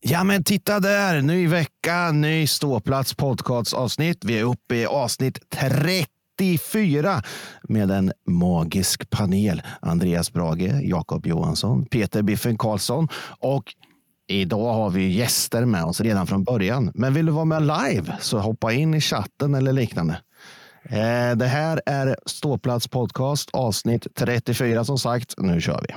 Ja, men titta där! Ny vecka, ny ståplats podcastavsnitt. Vi är uppe i avsnitt 34 med en magisk panel. Andreas Brage, Jakob Johansson, Peter Biffen Karlsson och Idag har vi gäster med oss redan från början. Men vill du vara med live så hoppa in i chatten eller liknande. Eh, det här är Ståplats podcast avsnitt 34 som sagt. Nu kör vi.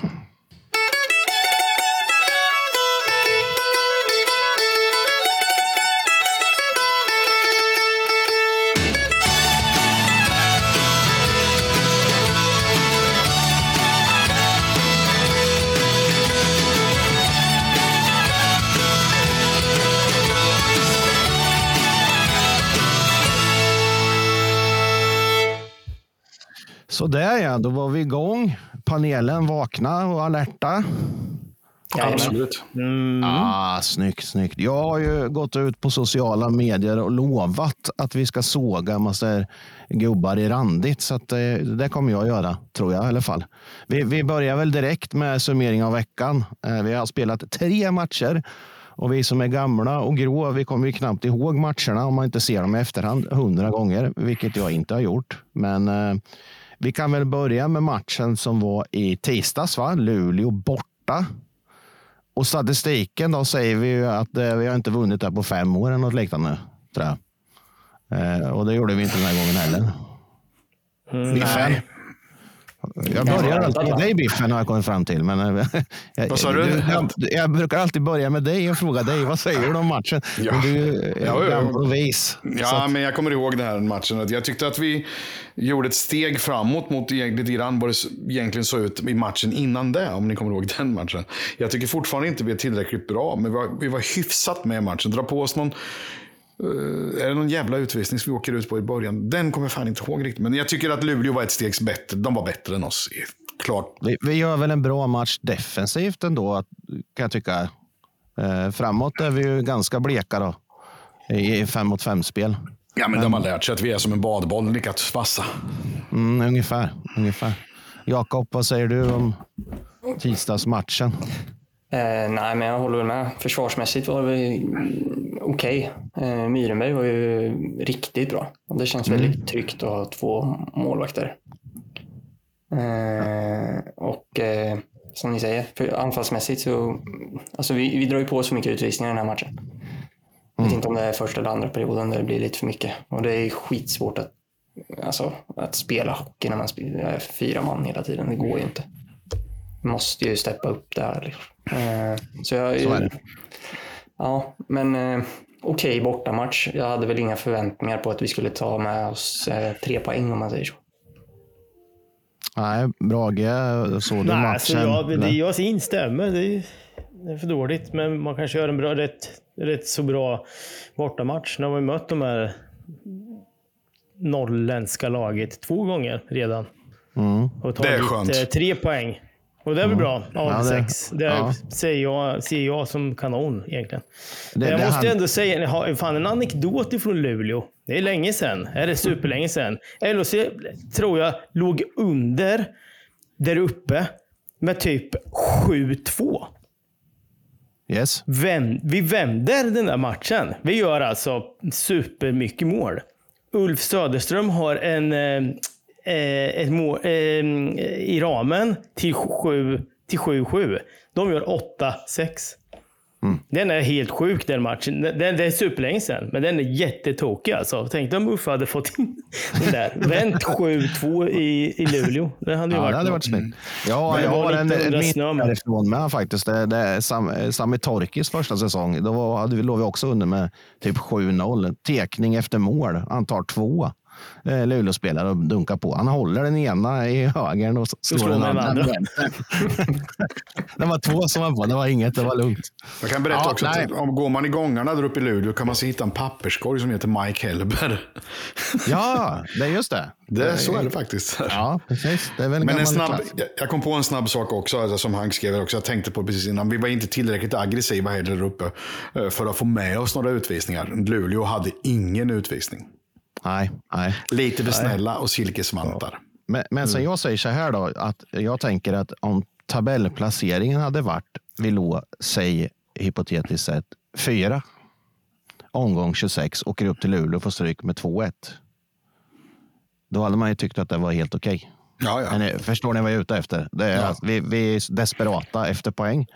Så där ja, då var vi igång. Panelen vakna och alerta. Absolut. Mm. Ah, snyggt, snyggt. Jag har ju gått ut på sociala medier och lovat att vi ska såga massa gubbar i randigt. Så att det, eh, det kommer jag göra, tror jag i alla fall. Vi, vi börjar väl direkt med summering av veckan. Eh, vi har spelat tre matcher. Och vi som är gamla och grå, vi kommer ju knappt ihåg matcherna om man inte ser dem i efterhand hundra gånger, vilket jag inte har gjort. Men eh, vi kan väl börja med matchen som var i tisdags, va? Luleå borta. Och statistiken då säger vi ju att eh, vi har inte vunnit där på fem år eller något liknande. Tror jag. Eh, och det gjorde vi inte den här gången heller. Mm, nej. Jag börjar alltid med dig Biffen har jag kommit fram till. Men eh, jag, vad sa du? Jag, jag, brukar alltid börja med dig och fråga dig vad säger du om matchen. Ja. Men du är ja, ja. vis. Ja, men jag kommer ihåg den här matchen. Jag tyckte att vi gjorde ett steg framåt mot lite grann vad det egentligen såg ut i matchen innan det. Om ni kommer ihåg den matchen. Jag tycker fortfarande inte vi är tillräckligt bra, men vi var, vi var hyfsat med i matchen. Dra på oss någon är det någon jävla utvisning som vi åker ut på i början? Den kommer jag fan inte ihåg riktigt. Men jag tycker att Luleå var ett steg bättre. De var bättre än oss. Klart. Vi, vi gör väl en bra match defensivt ändå, kan jag tycka. Uh, framåt är vi ju ganska bleka då. I fem mot fem-spel. Ja, men, men de har lärt sig att vi är som en badboll, lika vassa. Mm, ungefär. ungefär. Jakob, vad säger du om tisdagsmatchen? Eh, nej, men jag håller med. Försvarsmässigt var det okej. Okay. Eh, Myrenberg var ju riktigt bra. Det känns mm. väldigt tryggt att ha två målvakter. Eh, och eh, som ni säger, för anfallsmässigt så... Alltså vi, vi drar ju på så mycket utvisningar i den här matchen. Jag vet mm. inte om det är första eller andra perioden där det blir lite för mycket. Och det är skitsvårt att, alltså, att spela hockey när man spelar fyra man hela tiden. Det går ju inte. Måste ju steppa upp där. Liksom. Eh, så, jag, så är det. Ja, men eh, okej okay, bortamatch. Jag hade väl inga förväntningar på att vi skulle ta med oss eh, tre poäng om man säger så. Nej, Brage, såg du Nej, matchen? Jag, det, jag instämmer. Det är, det är för dåligt, men man kanske gör en bra, rätt, rätt så bra bortamatch. Nu har vi mött de här norrländska laget två gånger redan. Mm. Och tagit det är skönt. Tre poäng. Och det är väl mm. bra av ja, sex. Det ja. ser, jag, ser jag som kanon egentligen. Det, jag det måste han... ändå säga, har fan en anekdot ifrån Luleå. Det är länge sedan. Är det superlänge sedan. LHC tror jag låg under där uppe med typ 7-2. Yes. Vänd, vi vänder den där matchen. Vi gör alltså supermycket mål. Ulf Söderström har en eh, ett mål, eh, i ramen till 7-7. Till De gör 8-6. Mm. Den är helt sjuk den matchen. Den, det är superlänge sedan, men den är jättetokig alltså. Tänk om Uffe hade fått in den där. Vänt 7-2 i, i Luleå. Det hade ju ja, varit, det hade varit snyggt. Ja, jag har en, en minne därifrån med faktiskt. Det, det är Sam, Sami Torkis första säsong. Då var, hade vi, låg vi också under med typ 7-0. Tekning efter mål. Antar två eh, Luleå-spelare och dunkar på. Han håller den ena i högern och slår den andra. andra. det var två som var på. Det var inget. Det var lugnt. Jag kan berätta ja, också nej. att om går man i gångarna där uppe i Luleå kan man se hitta en papperskorg som heter Mike Hellber. ja, det är just det. det så är det faktiskt. Ja, precis. Det är väl Men en snabb, jag kom på en snabb sak också, alltså, som han skrev också. Jag tänkte på precis innan. Vi var inte tillräckligt aggressiva heller uppe eh, för att få med oss några utvisningar. Luleå hade ingen utvisning. Nej, nej. Lite för snälla och silkesvantar. Ja. Men, men sen mm. jag säger så här då, att jag tänker att om tabellplaceringen hade varit, vi låg, säg hypotetiskt sett, fyra omgång 26, åker upp till Luleå och får stryk med 2-1. Då hade man ju tyckt att det var helt okej. Ja, ja. Men eh, förstår ni vad jag är ute efter? Det är, Ja. att vi, vi är desperata efter poäng.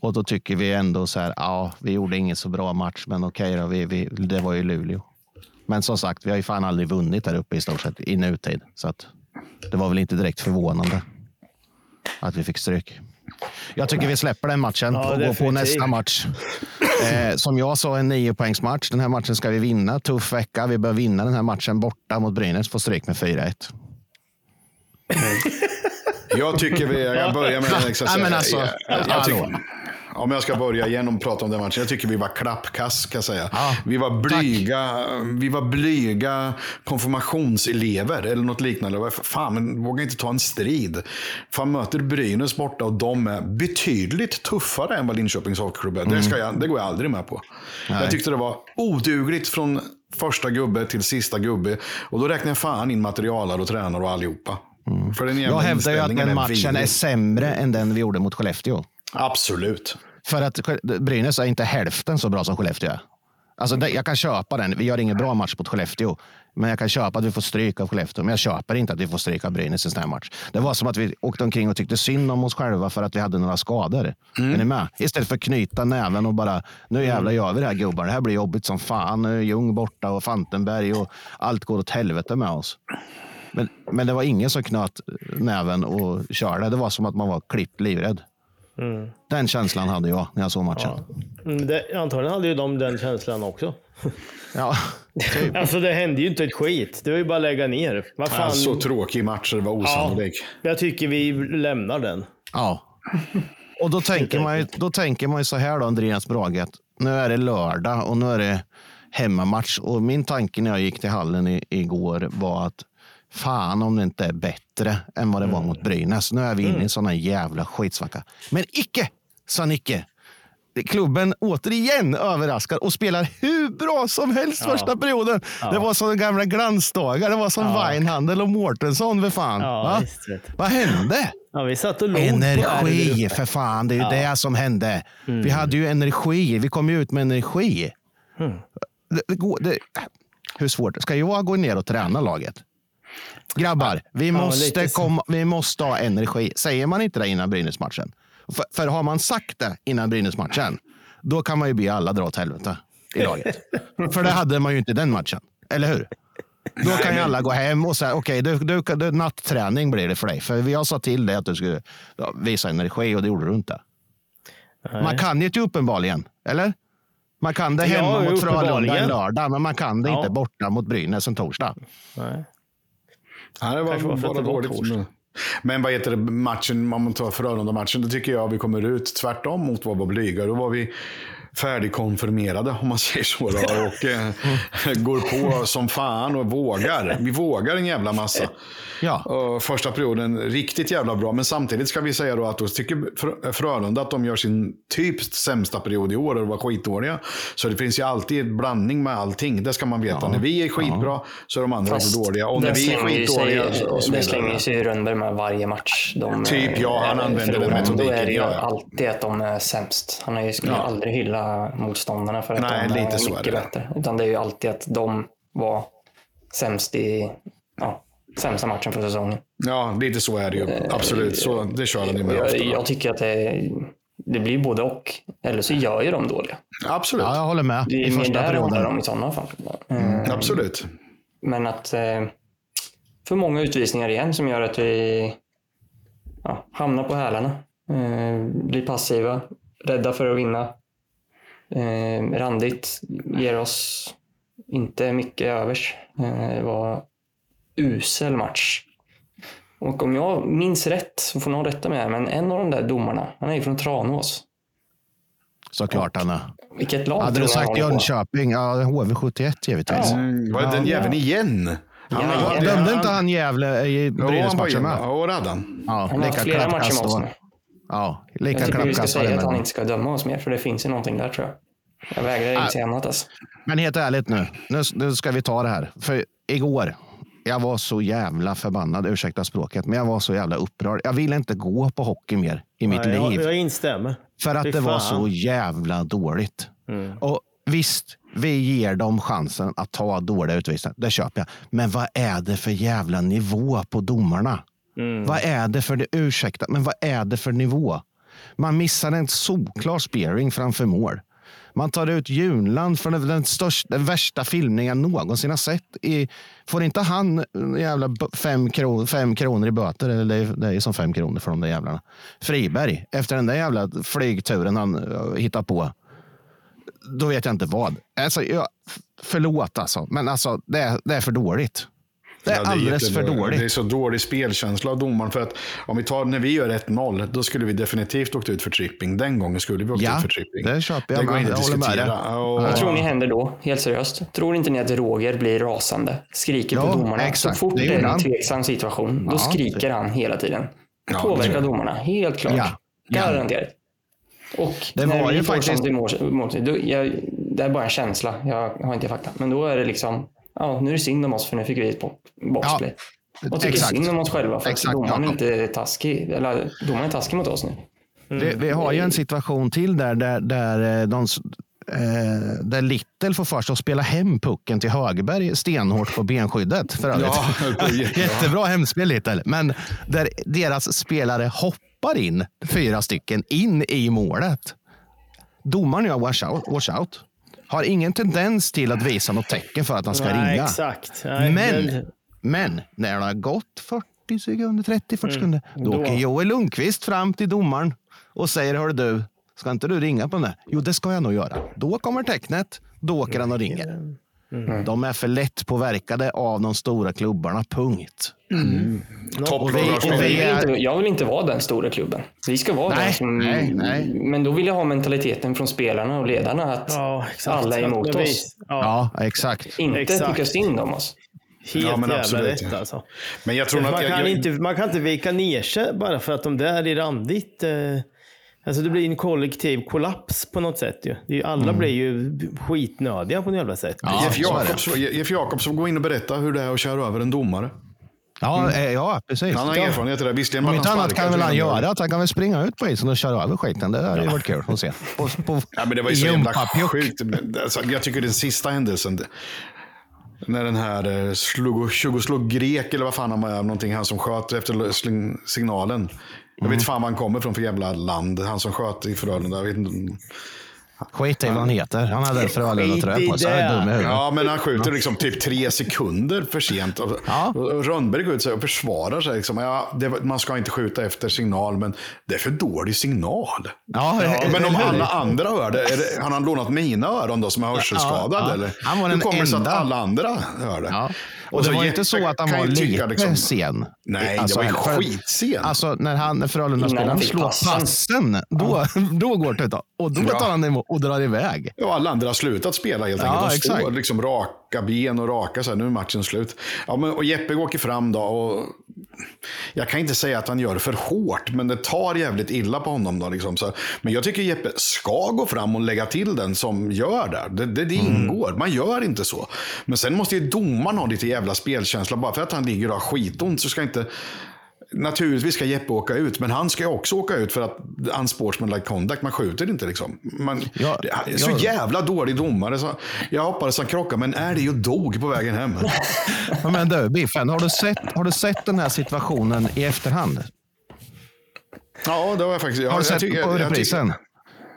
Och då tycker vi ändå så här, ja, vi gjorde ingen så bra match, men okej då, vi, vi, det var ju Luleå. Men som sagt, vi har ju fan aldrig vunnit där uppe i stort sett i nutid. Så att det var väl inte direkt förvånande att vi fick stryk. Jag tycker vi släpper den matchen Ja, och går på nästa match. Eh, som jag sa, en niopoängsmatch. Den här matchen ska vi vinna. Tuff vecka. Vi bör vinna den här matchen borta mot Brynäs. Får stryk med 4-1. Jag tycker vi, jag börjar med den extra Ja, men alltså, jag, jag, jag tycker, Om jag ska börja igen och prata om den matchen. Jag tycker vi var klappkass kan jag säga. Ja, vi var blyga, vi var blyga konfirmationselever eller något liknande. Fan, men våga inte ta en strid. Fan möter Brynäs borta och de är betydligt tuffare än vad Linköpings Hockeyklubb är. Det, ska jag, det går jag aldrig med på. Jag tyckte det var odugligt från första gubbe till sista gubbe. Och då räknar jag fan in materialare och tränare och allihopa. För den Jag hävdar ju att den är matchen är vidrig. sämre än den vi gjorde mot Skellefteå. Absolut. För att Brynäs är inte hälften så bra som Skellefteå är. Alltså, jag kan köpa den. Vi gör ingen bra match mot Skellefteå. Men jag kan köpa att vi får stryk av Skellefteå. Men jag köper inte att vi får stryk av Brynäs i en sån här match. Det var som att vi åkte omkring och tyckte synd om oss själva för att vi hade några skador. Mm. Är ni med? Istället för att knyta näven och bara, nu jävlar gör vi det här gubbar. Det här blir jobbigt som fan. Nu är Ljung borta och Fantenberg och allt går åt helvete med oss. Men, men det var ingen som knöt näven och körde. Det var som att man var klippt livrädd. Den känslan hade jag när jag såg matchen. Mm, Det, antagligen hade ju de den känslan också. Ja, typ. Alltså det hände ju inte ett skit. Det var ju bara att lägga ner. Vad fan? Ja, så tråkig match det var osannolik. Jag tycker vi lämnar den. ja. Och då tänker, man ju, då tänker man ju så här då, Andreas Brage, nu är det lördag och nu är det hemmamatch. Och min tanke när jag gick till hallen i, igår var att fan om det inte är bättre än vad det var mot Brynäs. Nu är vi inne i en sån här jävla skitsvacka. Men icke, sa Nicke. Klubben återigen överraskar och spelar hur bra som helst första perioden. Det var som gamla glansdagar. Det var som Weinhandel och Mårtensson. Ja, Va? visst. Vad hände? Ja, vi satt och Energi för fan, det är ju det som hände. Vi Mm. hade ju energi, vi kom ju ut med energi. Mm. Det, det går, det, hur svårt? Ska jag gå ner och träna laget? Grabbar, vi Ja, måste, komma, vi måste ha energi. Säger man inte det innan Brynäs-matchen? För, för har man sagt det innan Brynäs-matchen, då kan man ju be alla dra åt helvete i laget. för det hade man ju inte i den matchen, eller hur? Då kan ju alla gå hem och säga okej, du, du, du, natträning blir det för dig. För jag sa till dig att du skulle ja, visa energi och det gjorde du inte. Man kan ju inte uppenbarligen, eller? Man kan det Ja, hemma mot Frölunda en lördag, men man kan det Ja. inte borta mot Brynäs en torsdag. Nej. Ja, det var Kanske var för att det var torsdag. Men vad heter det, matchen, om man tar Frölunda-matchen, då tycker jag vi kommer ut tvärtom mot vad var blyga. Då var vi färdigkonfirmerade, om man säger så. Då, och eh, går på som fan och vågar. Vi vågar en jävla massa. Ja. Och första perioden riktigt jävla bra. Men samtidigt ska vi säga då att då tycker Frö- Frölunda att de gör sin typ sämsta period i år och var skitdåliga. Så det finns ju alltid en blandning med allting. Det ska man veta. När vi är skitbra så är de andra Fast dåliga. Och när vi är slänger ju skitdåliga sig- så, och så Det slänger sig Rönnberg med varje match. De, Typ, ja, han eh, använder den metodiken, Då är det ju ja, ja. alltid att de är sämst. Han är ju, skulle Ja. aldrig hylla motståndarna för att Nej, de lite är så är mycket det. bättre. Utan det är ju alltid att de var sämst i ja, sämsta matchen för säsongen. Ja, lite så är det ju. Absolut, så, det kör han ju med ofta. Jag, jag tycker att det, det blir både och. Eller så gör ju de dåliga. Absolut, Ja, jag håller med. Det I är mer första där det handlar perioden. om i sådana fall. Mm. absolut. Men att eh, för många utvisningar igen som gör att vi ja, hamnar på hälarna. Eh, blir passiva, rädda för att vinna. Eh, randigt ger oss inte mycket övers. Eh, det var usel match. Och om jag minns rätt, så får någon rätta mig här, men en av de där domarna, han är ju från Tranås. Såklart, Anna. Vilket lag Hade du han sagt på? Jönköping? Ja, HV71 givetvis. Ja. Mm, var det den jäveln igen? Ja, var- det- Dömde inte han Gävle i Jo, han Brynäs-matchen med? Ja, det hade han. Ja, Han har haft flera matcher med oss nu. Ja, Jag lika tycker vi ska det säga att han inte ska döma oss mer, för det finns ju någonting där tror jag. Jag vägrar inse annat alltså. Men helt ärligt nu, nu, nu ska vi ta det här. För igår, jag var så jävla förbannad, ursäkta språket, men jag var så jävla upprörd. Jag ville inte gå på hockey mer i mitt Nej, jag, liv. jag instämmer. För att Fy det var fan. Mm. så jävla dåligt. Och visst, vi ger dem chansen att ta dåliga utvisningar. Det köper jag. Men vad är det för jävla nivå på domarna? Mm. Vad är det för, det, ursäkta, men vad är det för nivå? Man missar en solklar spearing framför mål. Man tar ut Junland från den, största, den värsta filmningen jag någonsin har sett. I, får inte han jävla fem, kron, fem kronor i böter? Eller det, är, det är som fem kronor för de där jävlarna. Friberg, efter den där jävla flygturen han uh, hittar på. Då vet jag inte vad. Alltså, jag, förlåt alltså, men alltså, det, är, det är för dåligt. Det är Ja, alldeles för dåligt. Det är så dålig spelkänsla av domaren. För att om vi tar när vi gör 1-0, då skulle vi definitivt åkt ut för tripping. Den gången skulle vi åkt Ja, ut för tripping. det köper jag Det går inte att diskutera. Och, Vad tror ni händer då? Helt seriöst. Tror inte ni att Roger blir rasande? Skriker Ja, på domarna. exakt. Så fort Det det, är en tveksam situation, då Ja, skriker han hela tiden. Ja, Påverkar det- domarna, helt klart. Ja. Garanterat. Och Det när var ju faktiskt- mål, mål, då, jag, det är bara en känsla. Jag har inte fakta. Men då är det liksom, ja, nu är det synd om oss för nu fick vi ett bo- boxplay. och tycker exakt. synd om oss själva för Exakt, att domaren Jakob. inte är taskig. Eller domaren är taskig mot oss nu. Vi, vi har ju en situation till där, där, där, eh, de, eh, där Little får för sig att spela hem pucken till Högberg stenhårt på benskyddet. För övrigt. Ja, jättebra. Jättebra hemspel Little. Men där deras spelare hoppar in, fyra stycken, in i målet. Domaren gör wash out, wash out. Har ingen tendens till att visa något tecken för att han ska Nej, ringa. exakt. Nej, Men, men när det har gått 40 sekunder, 30-40 sekunder, då då- åker Joel Lundqvist fram till domaren och säger, hör du, ska inte du ringa på den där? Jo, det ska jag nog göra. Då kommer tecknet, då åker han och ringer. De är för lätt påverkade av de stora klubbarna, punkt. Topp Och vi- och. Jag vi vill, är- inte, jag vill inte vara den stora klubben. Vi ska vara Nej, den som... nej, nej. Men då vill jag ha mentaliteten från spelarna och ledarna att Ja, exakt. alla är emot oss. Ja, Ja, exakt. Inte Exakt. tycka synd om oss. helt Ja, men jävla absolut, rätt alltså. Men jag tror Man att... kan, jag, jag, inte, man kan inte vika ner sig bara för att de där är randigt. Eh, alltså det blir en kollektiv kollaps på något sätt. Ju. Det alla blir ju skitnödiga på något jävla sätt. Ja, Jeff det. Jakobs, Jeff Jakobs får gå in och berätta hur det är att köra över en domare. Ja, eh, ja precis. Han har Ja. erfarenhet av det. Visserligen Om inte annat kan väl han göra att han kan väl springa ut på isen och köra över skiten. Det hade ju varit kul att se. På, på, Ja, men det var ju så jävla sjukt. Alltså, jag tycker den sista händelsen. det- När den här eh, slog, slog, slog grek eller vad fan han var, någonting, han som sköt efter sling- signalen. Jag Mm. vet fan var han kommer från för jävla land. Han som sköt i Frölunda. Jag vet inte. Skit i vad han heter. Han hade Frölunda-tröja på sig. Ja, men han skjuter liksom typ tre sekunder för sent. Och- Ja. och Rönnberg går ut och försvarar sig. Liksom. Ja, det, man ska inte skjuta efter signal, men det är för dålig signal. Ja, Ja, men om hur? alla andra hör det, är det har han lånat mina öron då som är hörselskadad? Ja, ja. Eller? Han var Hur den kommer det sig att alla andra hör det? Och, det så var inte så att han var lite liksom- sen. Nej, Alltså, det var ju för- skitsen. Alltså när, han, när Innan han Frölunda-spelaren slår passen. passen, då, då går det. Och då Ja. tar han emot och drar iväg. Ja, alla andra har slutat spela helt Ja, enkelt. De exakt. står liksom raka ben och raka så här, nu är matchen slut. Ja, men, och Jeppe åker fram då och jag kan inte säga att han gör det för hårt, men det tar jävligt illa på honom. Då, liksom, så. Men jag tycker Jeppe ska gå fram och lägga till den som gör det. Det, det, det ingår. Man gör inte så. Men sen måste ju domaren ha lite jävla spelkänsla. Bara för att han ligger och har skitont så ska inte... Naturligtvis ska Jeppe åka ut, men han ska också åka ut för att unsportsmanlike conduct, man skjuter inte liksom. Man, Ja, det så ja. jävla dålig domare. Så jag hoppades han krockade, men är det och dog på vägen hem. Men du, Biffen, har du, sett, har du sett den här situationen i efterhand? Ja, det var jag faktiskt. Ja, Har du jag sett på jag reprisen? tycker-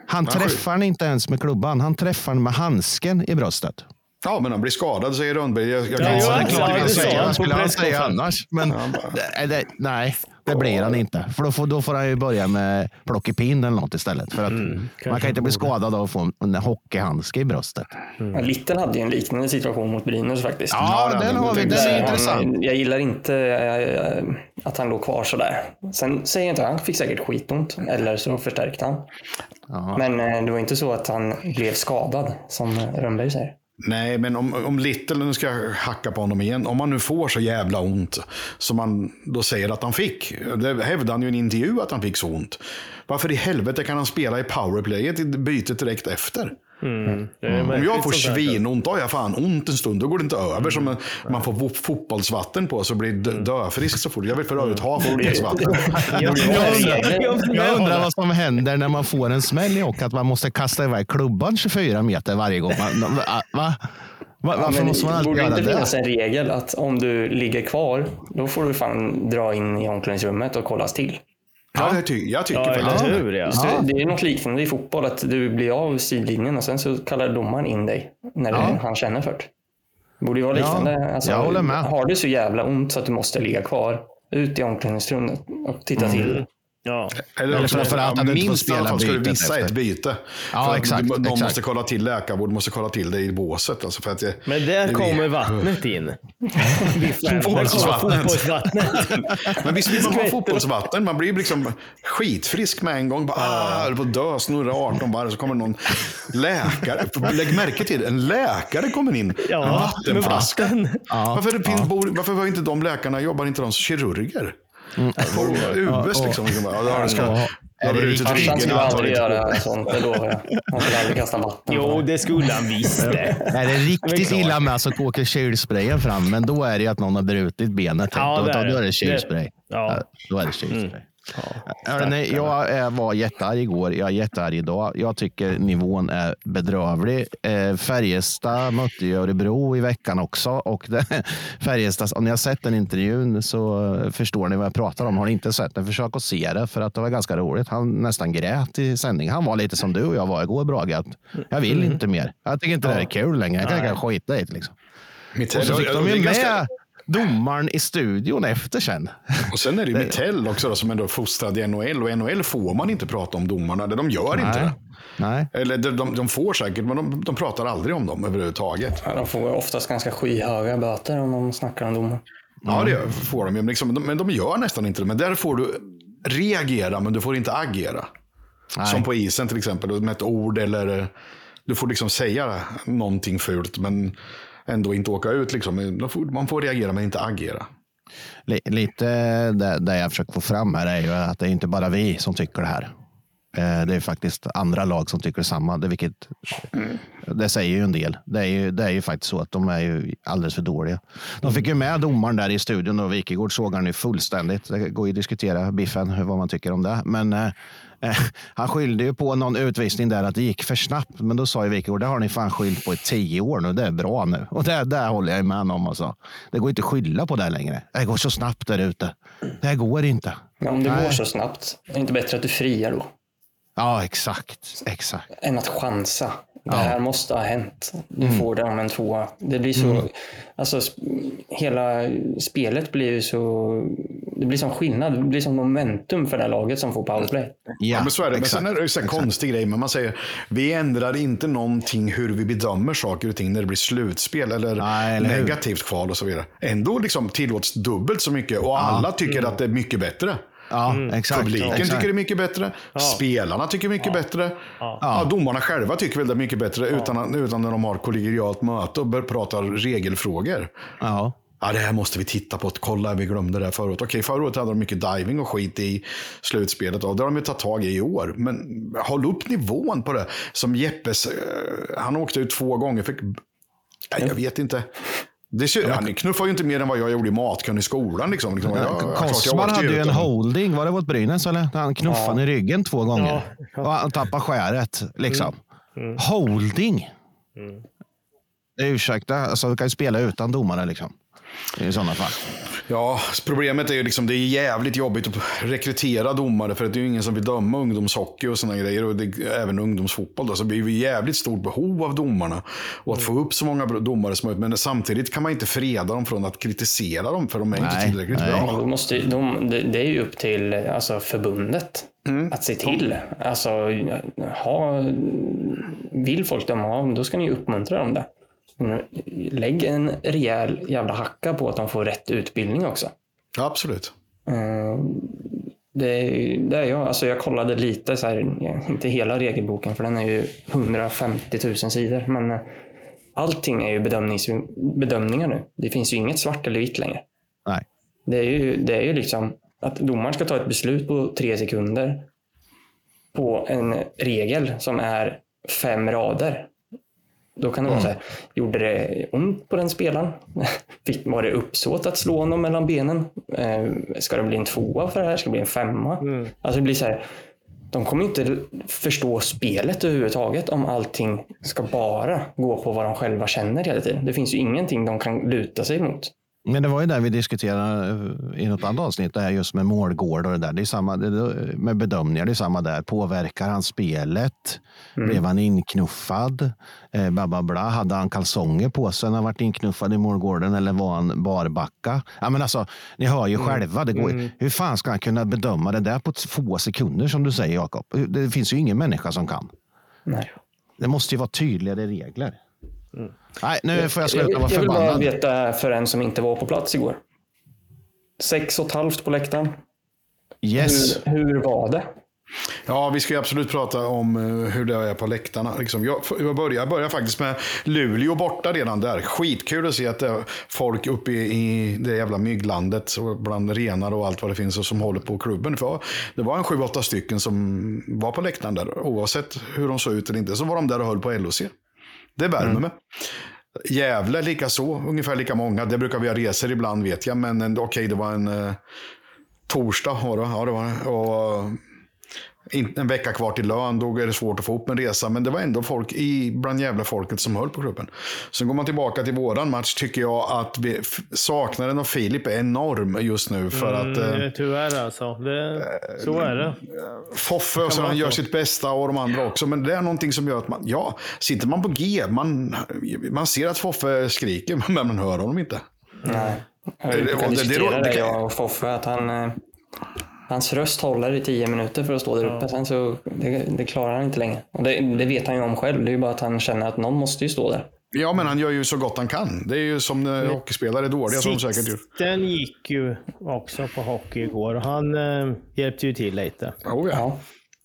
Han Han träffar den inte ens med klubban. Han träffar den med handsken i bröstet. Ja, men han blir skadad, säger Rönnberg. Jag, jag Ja, kan ja, inte det är säga- Vad skulle han säga annars? Men det, det, nej, det blir han inte. För då får, då får han ju börja med plockepinn eller något istället. För att man kan inte bli skadad av att få en hockeyhandske i bröstet. Ja, Little hade ju en liknande situation mot Brynäs faktiskt. Ja, Ja, den har vi. det- Den är intressant. Han, jag gillar inte eh, att han låg kvar sådär. Sen säger jag inte, han fick säkert skitont. Eller så förstärkte han. Men eh, det var inte så att han blev skadad, som Rönnberg säger. Nej, men om, om Little, nu ska jag hacka på honom igen, om man nu får så jävla ont som man då säger att han fick. Det hävdade han ju i en intervju att han fick så ont. Varför i helvete kan han spela i powerplayet i bytet direkt efter? Mm. Det är Om jag får svinont, då har jag fan ont en stund. Då går det inte över. Som en, man får fo- fotbollsvatten på så blir dö- döfrisk så fort. Jag vill för övrigt ha fotbollsvatten. Ja, Jag undrar, jag vad som händer när man får en smäll i och att man måste kasta iväg klubban 24 meter varje gång. Man, va? va? Va, varför Men måste man alltid borde göra inte det? finnas en regel att om du ligger kvar, då får du fan dra in i omklädningsrummet och kollas till. Ja, jag, ty- jag tycker Ja, faktiskt eller det. hur? Ja. Så Det är något liknande i fotboll, att du blir av sidlinjen och sen så kallar domaren in dig när Ja. han känner för det. Det borde ju vara liknande. alltså, jag håller med. Har du så jävla ont så att du måste ligga kvar, ut i omklädningsrummet och titta Mm. till. Ja. Eller också, framförallt att du inte får spela ska du efter. ett byte. Ja, för exakt, du- Någon exakt. måste kolla till läkarvård, måste kolla till det i båset. Alltså för att det, Men där det kommer vattnet in. Fotbollsvattnet. Fotbollsvattnet. Men visst vill man ha fotbollsvatten? Man blir liksom skitfrisk med en gång. Bara, ah, håller på att dö, snurra 18 varv. Så kommer någon läkare. Lägg märke till det, en läkare kommer in Ja, en vattenflaska. vatten. Varför, det finns, bor, varför var inte de läkarna, jobbar inte de som kirurger? Mm. På UBS liksom. Ja, det har det ska. Ja. Farsan skulle aldrig göra sånt, det lovar jag. Han skulle aldrig kasta vatten Jo, det. skulle han visst det. Är det riktigt illa med så åker kylsprayen fram, men då är det ju att någon har brutit benet. Ja, då, det då, är det. då är det kylspray. Ja. Ja, Då är det kylspray. Ja. Hörrni, jag eh, var jättearg igår. Jag är jättearg idag. Jag tycker nivån är bedrövlig. Eh, Färjestad mötte Örebro i veckan också. Och det, Färjestad, om ni har sett den intervjun så förstår ni vad jag pratar om. Har ni inte sett den, försök att se det. För att det var ganska roligt. Han nästan grät i sändning. Han var lite som du och jag var igår, Brage. att Jag vill inte mer. Jag tycker inte det här är kul längre. Jag kan, kan skita i det. Liksom. Mitell, Och så fick de ju ganska- med domaren i studion efter sen. Och sen är det ju Mitell också då, som ändå är fostrad i NHL. Och i NHL får man inte prata om domarna. eller De gör inte det. Nej. Eller de, de, de får säkert, men de, de pratar aldrig om dem överhuvudtaget. Ja, De får oftast ganska skyhöga böter om de snackar om domaren. Ja, det får de ju. Men, liksom, de, men de gör nästan inte det. Men där får du reagera, men du får inte agera. Nej. Som på isen till exempel, med ett ord eller... Du får liksom säga någonting fult, men ändå inte åka ut. Liksom. De får- Man får reagera, men inte agera. Li- Lite det, det jag försöker få fram här är ju att det är inte bara vi som tycker det här. Eh, Det är faktiskt andra lag som tycker samma. Det, vilket, det säger ju en del. Det är ju, det är ju faktiskt så att de är ju alldeles för dåliga. De fick ju med domaren där i studion och Wikegård såg han ju fullständigt. Det går ju att diskutera Biffen, vad man tycker om det. Men eh, han skyllde ju på någon utvisning där att det gick för snabbt. Men då sa ju Wikegård, det har ni fan skyllt på i tio år nu. Det är bra nu. Och det, det håller jag med om. Alltså. Det går inte att skylla på det längre. Det går så snabbt där ute. Det här går inte. Men om det Nej. går så snabbt, är det inte bättre att du friar då? Ja, exakt. exakt. Än att chansa. Det här måste ha hänt. Du får det om en tvåa. Det blir så... Alltså, sp- hela spelet blir ju så... Det blir som skillnad. Det blir som momentum för det här laget som får powerplay. Ja, men så är det. Men sen är det här konstig grej. Men man säger, vi ändrar inte någonting hur vi bedömer saker och ting när det blir slutspel eller, Nej, eller hur? negativt kval och så vidare. Ändå liksom tillåts dubbelt så mycket och alla tycker att det är mycket bättre. Ja, exakt. Publiken exakt. tycker det är mycket bättre. Spelarna tycker mycket bättre. Ja. domarna själva tycker väl det är mycket bättre utan, utan när de har kollegialt möte och börjar prata regelfrågor. Ja. Ja, det här måste vi titta på. Kolla, vi glömde det här förut. Okej, förra året hade de mycket diving och skit i slutspelet. Och det har de ju tagit tag i i år. Men håll upp nivån på det. Som Jeppes, eh, han åkte ut två gånger. Fick, Nej, jag vet inte. Det, ser- han knuffar ju inte mer än vad jag gjorde i matkön i skolan. Liksom. Liksom, ja, åkte hade ju en holding. Var det mot Brynäs eller? Han knuffade i ryggen två gånger. Ja. Och han tappade skäret. Liksom. Holding. Ursäkta, alltså, du kan ju spela utan domare liksom. I sådana fall. Ja, problemet är ju liksom det är jävligt jobbigt att rekrytera domare för att det är ju ingen som vill döma ungdomshockey och sådana grejer. Och det, även ungdomsfotboll. Då, så det blir ju jävligt stort behov av domarna. Och att få upp så många domare som möjligt. Men samtidigt kan man inte freda dem från att kritisera dem för de är inte Nej, tillräckligt nej. bra. Då måste, de, det, det är ju upp till alltså, förbundet att se till. Alltså, ha, vill folk döma av, då ska ni uppmuntra dem det. Men Lägg en rejäl jävla hacka på att de får rätt utbildning också. Ja, absolut. Eh, Det det är jag. Alltså jag kollade lite, så här, inte hela regelboken för den är ju 150 000 sidor. Men eh, allting är ju bedömningar nu. Det finns ju inget svart eller vitt längre. Nej. Det är ju, det är ju liksom att domaren ska ta ett beslut på tre sekunder på en regel som är fem rader. Då kan det vara så här, gjorde det ont på den spelaren? Fick- Var det uppsåt att slå honom mellan benen? Eh, Ska det bli en tvåa för det här? Ska det bli en femma? Alltså det blir så här, de kommer inte förstå spelet överhuvudtaget om allting ska bara gå på vad de själva känner hela tiden. Det finns ju ingenting de kan luta sig mot. Men det var ju där vi diskuterade eh, i något annat avsnitt, det här just med målgård och det där. Det är samma med bedömningar, det är samma där. Påverkar han spelet? Blev han inknuffad? Eh, bla, bla, bla. Hade han kalsonger på sig när han varit inknuffad i målgården eller var han barbacka? Ja, men alltså, ni hör ju själva, det går, hur fan ska han kunna bedöma det där på få sekunder som du säger Jakob? Det finns ju ingen människa som kan. Nej. Det måste ju vara tydligare regler. Nej, nu får jag sluta vill- vara jag vill bara förbannad. veta för en som inte var på plats igår. Sex och ett halvt på läktaren. Yes. Hur, hur var det? Ja, vi ska ju absolut prata om eh, hur det är på läktarna. Liksom. Jag, jag, börjar, jag börjar faktiskt med Luleå borta redan där. Skitkul att se att det är folk uppe i, i det jävla mygglandet och bland renar och allt vad det finns och som håller på klubben. För det var en sju, åtta stycken som var på läktaren där. Oavsett hur de såg ut eller inte så var de där och höll på LOC. Det värmer mig. Gävle lika så, ungefär lika många. Det brukar vi ha resor ibland vet jag, men okej, det var en eh, torsdag. Var det, ja, det var det. Och, en vecka kvar till lön, då är det svårt att få upp en resa. Men det var ändå folk i, bland jävla folket som höll på klubben. Sen går man tillbaka till våran match, tycker jag att vi, saknaden av Filip är enorm just nu. För att eh, Mm, tyvärr alltså. Det, så är det. Foffe och så han gör sitt bästa och de andra också. Men det är någonting som gör att man, ja, sitter man på G, man, man ser att Foffe skriker, men man hör honom inte. Nej. det- Vi det- kan det- diskutera det- det, det- jag och Foffe, att han, eh, hans röst håller i tio minuter för att stå där uppe. Sen så, det, det klarar han inte längre. Och det, det vet han ju om själv. Det är ju bara att han känner att någon måste ju stå där. Ja, men han gör ju så gott han kan. Det är ju som när hockeyspelare är dåliga, som säkert gör. Gick ju också på hockey igår och han eh, hjälpte ju till lite. Oh, ja. Ja,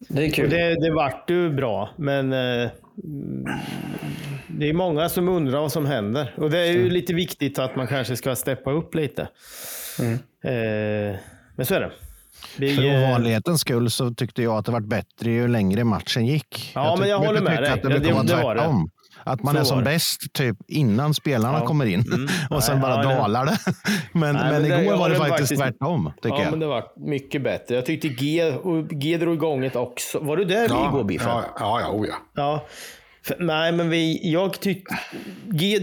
det är kul. Och det, det vart ju bra, men eh, mm, det är många som undrar vad som händer. Och det är ju lite viktigt att man kanske ska steppa upp lite. Eh, men så är det. Vi, För ovanlighetens skull så tyckte jag att det var bättre ju längre matchen gick. Ja, men jag håller med dig. Att det det- vara det var det. Att man Så är som det. bäst typ innan spelarna Ja. kommer in och sen Nej, bara ja, det- dalar det. Men, Nej, men, men det- jag igår var det faktiskt, tvärtom, tycker ja, jag. men det var mycket bättre. Jag tyckte G, och G drog igång ett också. Var du där Ja, igår, Biffen? ja, ja, ja, oh, ja. Ja. För, nej, men vi, jag tyckte... G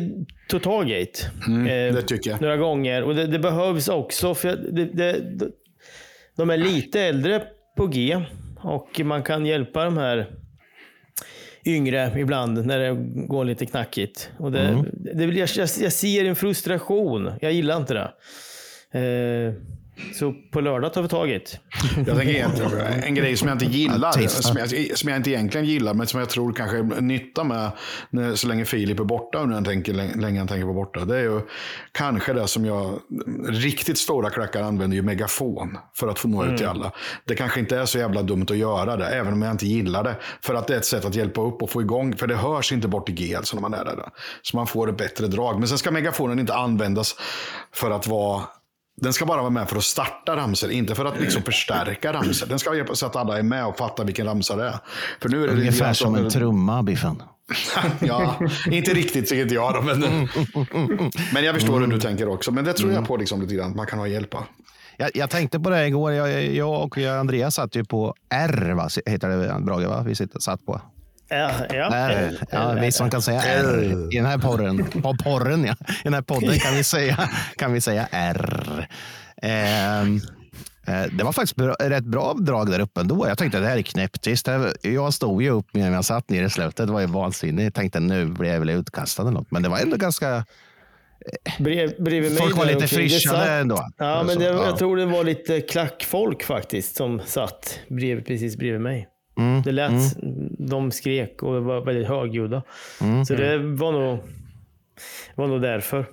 tog tag i det. Mm, eh, det tycker jag. Några gånger. Och det, det behövs också. För det, det, det, de är lite äldre på G. Och man kan hjälpa de här yngre ibland när det går lite knackigt. Och det, Mm. det, jag, jag ser en frustration. Jag gillar inte det. Eh, så på lördag tar vi tag i det. Jag tänker egentligen, en grej som jag inte gillar, som jag, som jag inte egentligen gillar, men som jag tror kanske är nytta med när, så länge Filip är borta, och när han tänker, länge han tänker vara borta. Det är ju kanske det som jag, riktigt stora klackar använder ju megafon för att få nå ut till alla. Det kanske inte är så jävla dumt att göra det, även om jag inte gillar det. För att det är ett sätt att hjälpa upp och få igång, för det hörs inte bort i G alltså när man är där. Så man får ett bättre drag. Men sen ska megafonen inte användas för att vara den ska bara vara med för att starta ramsor, inte för att liksom förstärka ramsor. Den ska hjälpa så att alla är med och fattar vilken ramsa det är. För nu är det Ungefär som en trumma, Biffen. Ja, inte riktigt tycker inte jag då, men, men jag förstår hur du tänker också. Men det tror jag på liksom lite grann, att man kan ha hjälp av. Jag, jag tänkte på det igår. Jag, jag och Andreas satt ju på R, va? heter det Brage? Va? Vi satt på. Ja, ja. R. Ja, vi som kan säga R i den här porren. På porren, ja. I den här podden kan vi säga, kan vi säga R. Eh, det var faktiskt bra, rätt bra drag där uppe ändå. Jag tänkte att det här är knäpptyst. Jag stod ju upp medan jag satt ner i slutet. Det var ju vansinnigt. Jag tänkte nu blir jag väl utkastad eller något. Men det var ändå ganska... Brev, bredvid mig Folk var lite satt- ändå. Ja, men det, ja. jag tror det var lite klackfolk faktiskt som satt bredvid, precis bredvid mig. Mm, Det lät, de skrek och var väldigt högljudda. Mm. Så det var nog, var nog därför.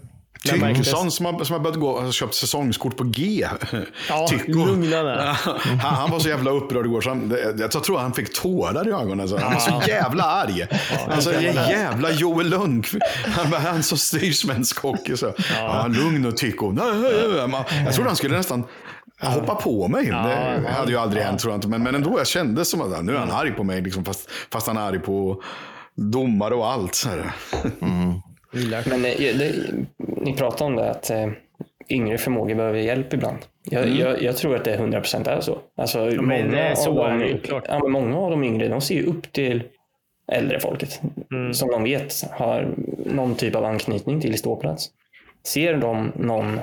Tyckosson som har, som har börjat gå och köpt säsongskort på G. Ja, Tycho. lugna där. han, han var så jävla upprörd igår så han, jag tror han fick tårar i ögonen. Så. Han var så jävla arg. Alltså jävla Joel Lundqvist. Han var han som styr svensk hockey. Så. Ja. lugn nej. Man- Jag trodde han skulle nästan hoppa på mig. det hade ju aldrig hänt tror jag inte. Men, men ändå, jag kände som att nu är han arg på mig. Liksom, fast, fast han är arg på domare och allt. Så här. Men det, det, ni pratar om det att eh, yngre förmågor behöver hjälp ibland. Jag, Mm. jag, jag tror att det 100% är så. Alltså, men det är så av är de. Ja, många av de yngre de ser ju upp till äldre folket. Mm. Som de vet har någon typ av anknytning till ståplats. Ser de någon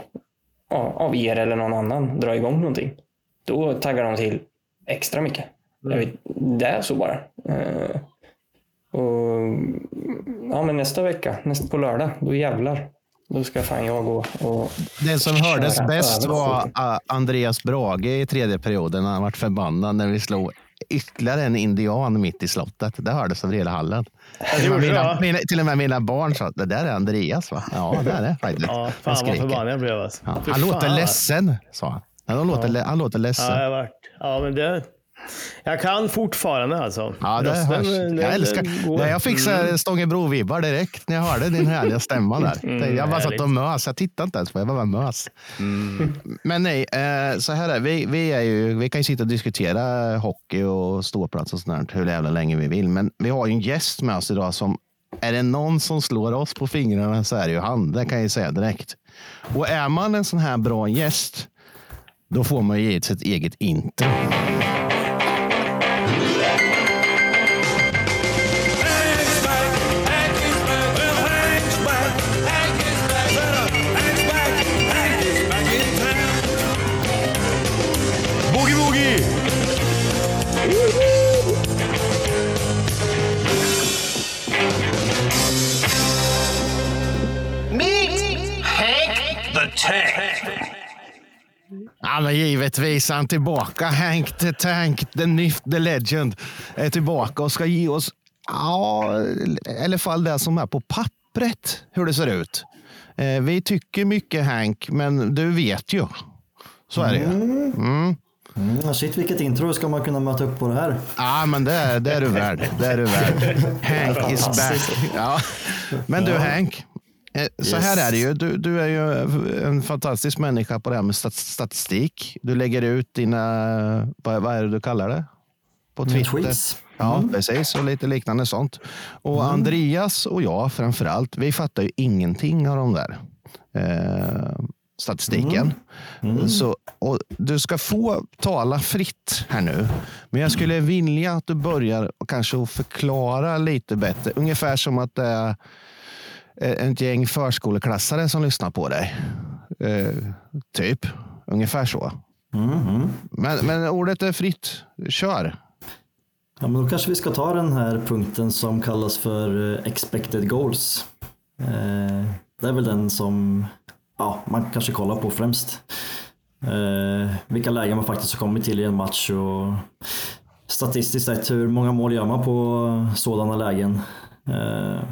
ja, av er eller någon annan dra igång någonting, då taggar de till extra mycket. Jag vet, det är så bara. Eh, och, ja, men nästa vecka, nästa på lördag, då jävlar. Då ska fan jag gå och... Det som hördes bäst var Andreas Brage i tredje perioden. Han vart förbannad när vi slog ytterligare en indian mitt i slottet. Det hördes av hela hallen. Till och, mina, mina, till och med mina barn sa att det där är Andreas va? Ja, det är det faktiskt. Ja, fan vad förbannad jag blev. Alltså. Ja, han låter ledsen, sa han. Han låter, le- han låter ledsen. Ja, jag vart. Ja, men det... Jag kan fortfarande alltså. Ja, det Rösten, hörs. Jag älskar går. Nej, Jag fick här Stångebro-vibbar direkt när jag hörde din härliga stämma där. jag bara satt och mös. Jag tittade inte ens på. Jag bara mös. Men nej, eh, så här är vi, vi, är ju, vi kan ju sitta och diskutera hockey och ståplats och sånt hur jävla länge vi vill. Men vi har ju en gäst med oss idag som är det någon som slår oss på fingrarna så är det ju han. Det kan jag ju säga direkt. Och är man en sån här bra gäst, då får man ju ge sitt eget intro. Ja, men givetvis är han tillbaka. Hank the Tank, the Nyft, the Legend är tillbaka och ska ge oss ja, i alla fall det som är på pappret, hur det ser ut. Eh, vi tycker mycket Hank, men du vet ju. Så är det ju. Mm, shit vilket intro ska man kunna möta upp på det här. Ja, men det är, det är du värd. Det är du värd. Hank is back. Ja. Men du Hank, eh, så här är det ju. Du, du är ju en fantastisk människa på det här med stat- statistik. Du lägger ut dina, vad, vad är det du kallar det? På Twitter. Ja, precis. Och lite liknande sånt. Och Andreas och jag framför allt, vi fattar ju ingenting av de där eh, statistiken. Så, och du ska få tala fritt här nu. Men jag skulle vilja att du börjar och kanske förklara lite bättre. Ungefär som att det är ett gäng förskoleklassare som lyssnar på dig. Eh, typ. Ungefär så. Men, men ordet är fritt. Kör. Ja, men då kanske vi ska ta den här punkten som kallas för eh, expected goals. Eh, det är väl den som ja, man kanske kollar på främst. Eh, vilka lägen man faktiskt har kommit till i en match och statistiskt sett hur många mål gör man på sådana lägen. Eh,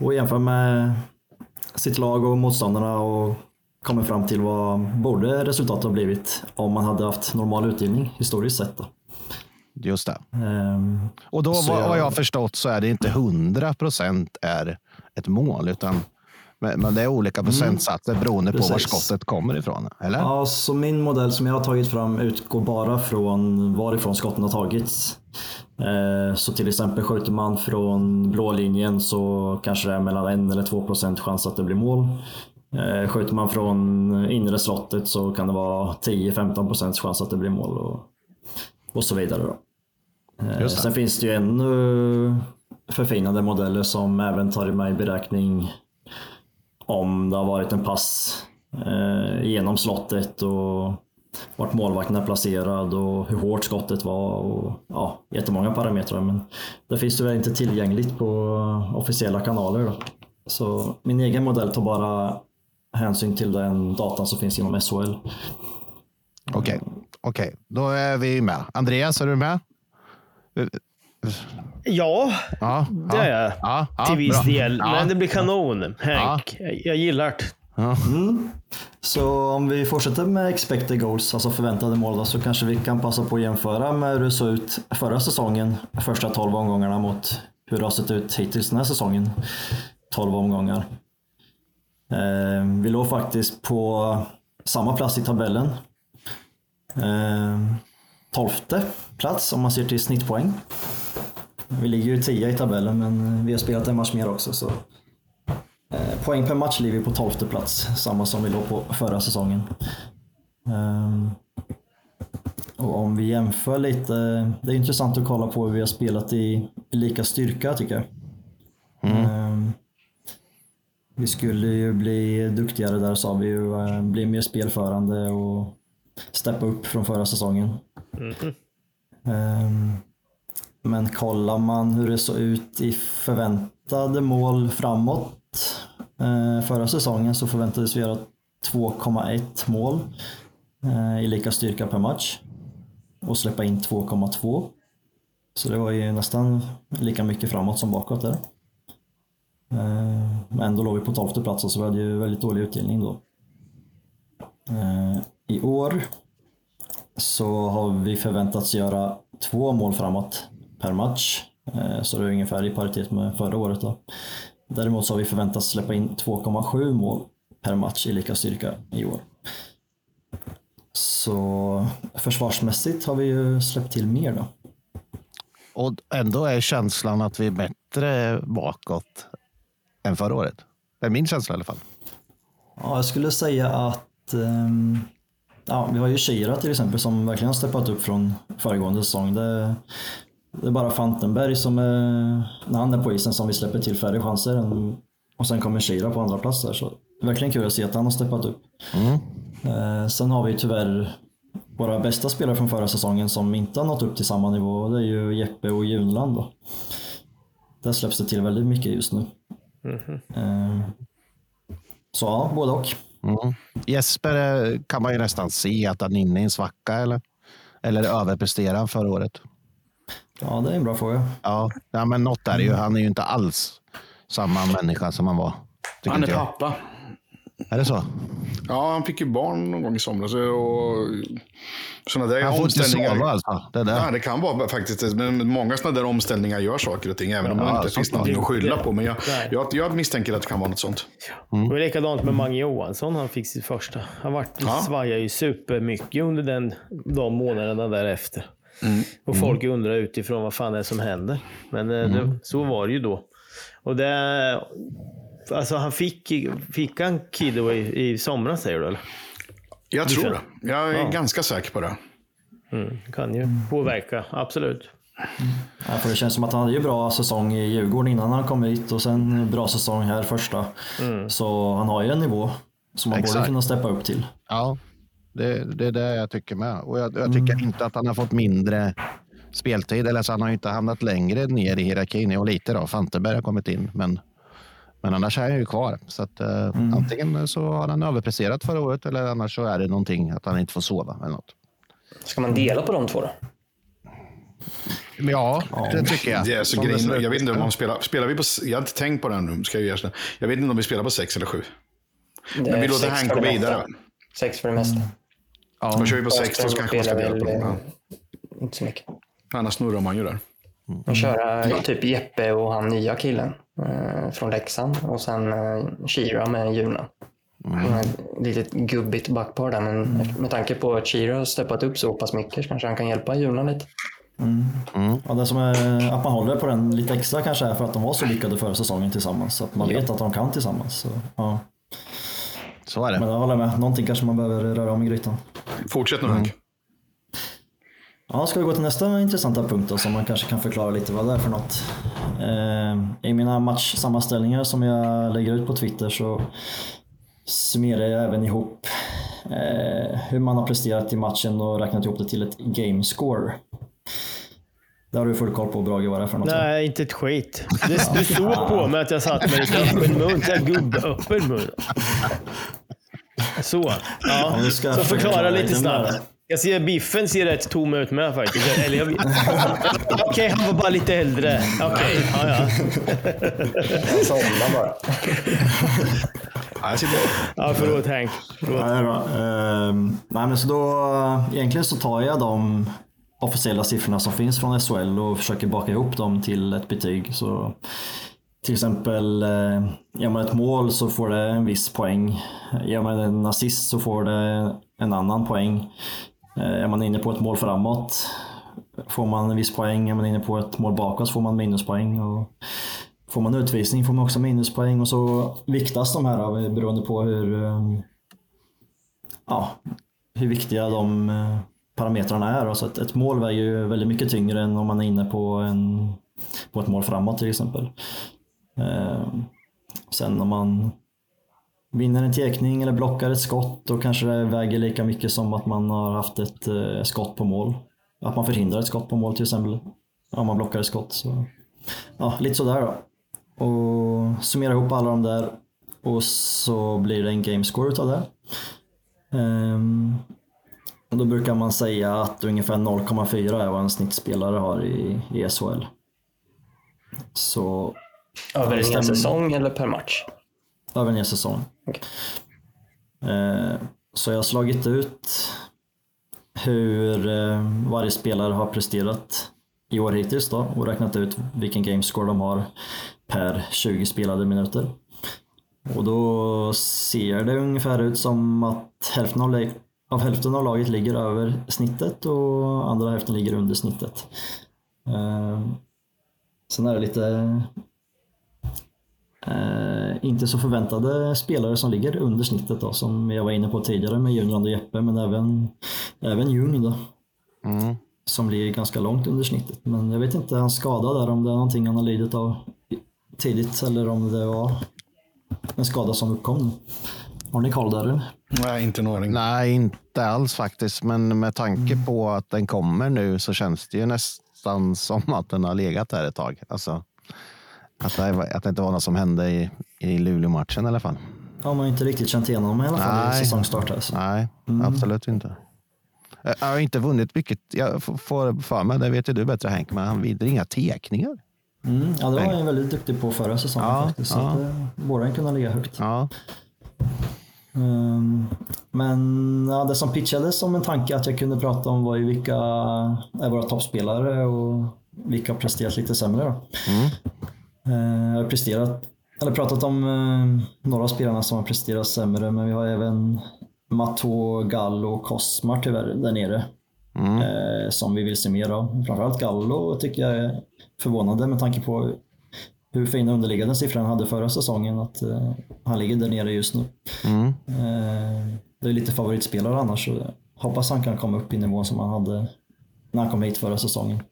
och jämför med sitt lag och motståndarna och kommer fram till vad borde resultatet ha blivit om man hade haft normal utdelning historiskt sett. Då. Just det. Ehm, Och då vad, jag- jag förstått så är det inte 100 procent är ett mål, utan men, men det är olika procentsatser beroende på var skottet kommer ifrån. Eller? Ja, så min modell som jag har tagit fram utgår bara från varifrån skotten har tagits. Eh, Så till exempel skjuter man från blå linjen så kanske det är mellan 1 eller 2 procent chans att det blir mål. Eh, Skjuter man från inre slottet så kan det vara 10-15 procents chans att det blir mål och, och så vidare. Då. Eh. Sen finns det ju ännu förfinade modeller som även tar med i beräkning om det har varit en pass eh, genom slottet och vart målvakten är placerad och hur hårt skottet var och ja, jättemånga parametrar. Men det finns tyvärr inte tillgängligt på officiella kanaler. Då. Så min egen modell tar bara hänsyn till den datan som finns inom SHL. Okej, okej, då är vi med. Andreas, är du med? Eh, eh, Ja, Ja, det är jag. Ja, ja, till viss bra. del. Ja. Men det blir kanon. Hank, jag, jag gillar det. Så om vi fortsätter med expected goals, alltså förväntade mål, då, så kanske vi kan passa på att jämföra med hur det såg ut förra säsongen, första 12 omgångarna mot hur det har sett ut hittills den här säsongen, 12 omgångar. Eh, vi låg faktiskt på samma plats i tabellen. Eh, 12 plats om man ser till snittpoäng. Vi ligger ju 10 i tabellen, men vi har spelat en match mer också. Så. Eh, poäng per match ligger vi på 12 plats, samma som vi låg på förra säsongen. Ehm, och om vi jämför lite, det är intressant att kolla på hur vi har spelat i, lika styrka tycker jag. Ehm, vi skulle ju bli duktigare där sa vi ju, eh, bli mer spelförande och steppa upp från förra säsongen. Ehm, men kollar man hur det såg ut i förväntade mål framåt eh, förra säsongen så förväntades vi göra 2,1 mål eh, i lika styrka per match och släppa in 2,2. Så det var ju nästan lika mycket framåt som bakåt där. Eh, men ändå låg vi på 12 plats så vi hade ju väldigt dålig utdelning då. I år så har vi förväntats göra två mål framåt per match. Eh, Så det är ungefär i paritet med förra året. Då. Däremot så har vi förväntats släppa in 2,7 mål per match i lika styrka i år. Så försvarsmässigt har vi ju släppt till mer då. Och ändå är känslan att vi är bättre bakåt än förra året. Det är min känsla i alla fall. Ja, jag skulle säga att ehm, ja, vi har ju Shira till exempel som verkligen har steppat upp från föregående säsong. Det, det är bara Fantenberg som är, när han är på isen som vi släpper till färre chanser. än- Och sen kommer Shira på andra plats där. Så verkligen kul att se att han har steppat upp. Eh, sen har vi tyvärr våra bästa spelare från förra säsongen som inte har nått upp till samma nivå. Och det är ju Jeppe och Junland. Då. Där släpps det till väldigt mycket just nu. Eh, så ja, både och. Mm. Jesper eh, kan man ju nästan se att han är inne i en svacka eller, eller överpresterar förra året. Ja, det är en bra fråga. Ja, ja men något är det ju. Han är ju inte alls samma människa som han var. Han är pappa. Är det så? Ja, han fick ju barn någon gång i somras. Och sådana där Han får inte sova alltså? Det där. Ja, det kan vara faktiskt. Men många sådana där omställningar gör saker och ting, även om Ja, det inte finns någonting att skylla på. Men jag, jag, jag misstänker att det kan vara något sånt. Det var likadant med Mange Johansson. Han fick sitt första. Han vart, Ja. svajade ju supermycket under den, de månaderna därefter. Mm. Och folk undrar utifrån vad fan det är som händer. Men eh, det, så var det ju då. Och det... Alltså han fick, fick han Kiddo i, i somras säger du eller? Jag tror det. Jag är Ja. ganska säker på det. Kan ju påverka, absolut. Ja, för det känns som att han hade ju bra säsong i Djurgården innan han kom hit och sen bra säsong här första. Så han har ju en nivå som han borde kunna steppa upp till. Ja, det, det är det jag tycker med. Och jag, jag tycker inte att han har fått mindre speltid. Eller så han har inte hamnat längre ner i hierarkin. Och lite då, Fanteberg har kommit in. Men, men annars är han ju kvar. Så att, eh, antingen så har han överpresterat förra året eller annars så är det någonting att han inte får sova eller något. Ska man dela på de två då? Ja, det tycker jag. Det är så grejen, jag vet inte om de spelar, spelar vi på, jag har inte tänkt på det nu, ska jag erkänna. Jag vet inte om vi spelar på sex eller sju. Men vi låter för gå vidare. Sex för det mesta. Då kör vi på sex så kanske man ska dela på dem. eh, Inte så mycket. Ja. Annars snurrar man ju där. Och köra typ Jeppe och han nya killen eh, från Leksand och sen eh, Shira med Juna. Mm. Litet gubbigt backpar där, men med tanke på att Shira har steppat upp så pass mycket så kanske han kan hjälpa Juna lite. Ja, det som är att man håller på den lite extra kanske är för att de var så lyckade förra säsongen tillsammans. Så att man vet att de kan tillsammans. Så, ja. Så är det. Men jag håller med, någonting kanske man behöver röra om i grytan. Fortsätt nu Hank. Ja, ska vi gå till nästa intressanta punkt då, som man kanske kan förklara lite vad det är för något. Eh, I mina matchsammanställningar som jag lägger ut på Twitter så summerar jag även ihop eh, hur man har presterat i matchen och räknat ihop det till ett game score. Det har du full koll på Brage vad det är för något. Nej, inte ett skit. Du såg på mig att jag satt med lite öppen mun. Så här Gubböppen mun. Så. Ja. Så förklara förklara lite lite snabbt. Jag ser biffen ser rätt tom ut med faktiskt. Eller jag vet. Okej, han var bara lite äldre. Okej, ja, ja. Han somnar bara. Sitter ja. Förlåt Hank. Förlåt. Är bra. Ehm, nej, men så då, egentligen så tar jag de officiella siffrorna som finns från SHL och försöker baka ihop dem till ett betyg. Så till exempel, eh, gör man ett mål så får det en viss poäng. Gör man en assist så får det en annan poäng. Eh, är man inne på ett mål framåt får man en viss poäng. Är man inne på ett mål bakåt får man minuspoäng. Och får man utvisning får man också minuspoäng. Och så viktas de här eh, beroende på hur, ja, hur viktiga de parametrarna är. Så ett, ett mål väger ju väldigt mycket tyngre än om man är inne på, en, på ett mål framåt till exempel. Ehm, sen om man vinner en tekning eller blockar ett skott då kanske det väger lika mycket som att man har haft ett eh, skott på mål. Att man förhindrar ett skott på mål till exempel. Om man blockar ett skott. Så. Ja, lite sådär då. Och summera ihop alla de där och så blir det en game score utav det. Ehm, och då brukar man säga att ungefär 0,4 är vad en snittspelare har i, i SHL. Så över en hel säsong eller per match? över en hel säsong. Okej. Eh, Så jag har slagit ut hur eh, varje spelare har presterat i år hittills då och räknat ut vilken gamescore de har per 20 spelade minuter. Och då ser det ungefär ut som att hälften av, av hälften av laget ligger över snittet och andra hälften ligger under snittet. Eh, Sen är det lite Eh, inte så förväntade spelare som ligger under snittet då, som jag var inne på tidigare med Junrand och Jeppe, men även, även Ljung då, Mm. som ligger ganska långt under snittet. Men jag vet inte, han skadad där, om det är någonting han har lidit av tidigt eller om det var en skada som uppkom. Har ni koll där eller? Nej, inte aning. Nej, inte alls faktiskt. Men med tanke på att den kommer nu så känns det ju nästan som att den har legat där ett tag. Alltså, att, det, var- att det inte var något som hände i, i Luleå-matchen i alla fall. Ja, man har inte riktigt känt igenom honom i alla fall i Nej. säsongstart. Alltså. Nej, absolut inte. Eh, Jag har inte vunnit mycket. Jag får för mig, det vet ju du bättre Henk, men han vinner inga tekningar. Mm, ja, det var han ju väldigt duktig på förra säsongen Ja, faktiskt. Så ja. eh, borde kunna ligga högt. Ja, Ehm, Men ja, det som pitchades som en tanke att jag kunde prata om var ju vilka är våra toppspelare och vilka har presterat lite sämre. Då. Eh, Jag har presterat, eller pratat om eh, några av spelarna som har presterat sämre, men vi har även Mato, Gallo och Kosmar tyvärr där nere. Eh, som vi vill se mer av. Framförallt Gallo tycker jag är förvånande med tanke på hur fina underliggande siffror han hade förra säsongen. Att eh, han ligger där nere just nu. Eh, det är lite favoritspelare annars. Så hoppas han kan komma upp i nivån som han hade när han kom hit förra säsongen.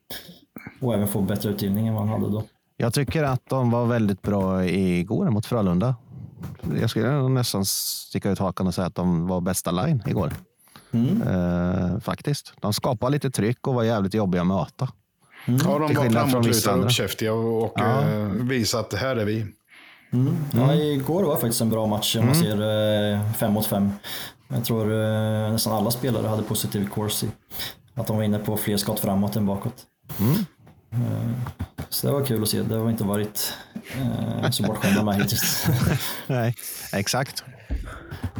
Och även få bättre utgivning än vad han hade då. Jag tycker att de var väldigt bra igår mot Frölunda. Jag skulle nästan sticka ut hakan och säga att de var bästa line igår. Eh, faktiskt. De skapade lite tryck och var jävligt jobbiga att möta. Ja, de var skillnad från vissa framåtlutade och andra. uppkäftiga och, och eh, visade att det här är vi. Ja, igår var faktiskt en bra match om man ser eh, fem mot fem. Jag tror eh, nästan alla spelare hade positiv course i. Att de var inne på fler skott framåt än bakåt. Eh, så det var kul att se. Det har inte varit eh, så bortskämda med hittills. Nej, exakt.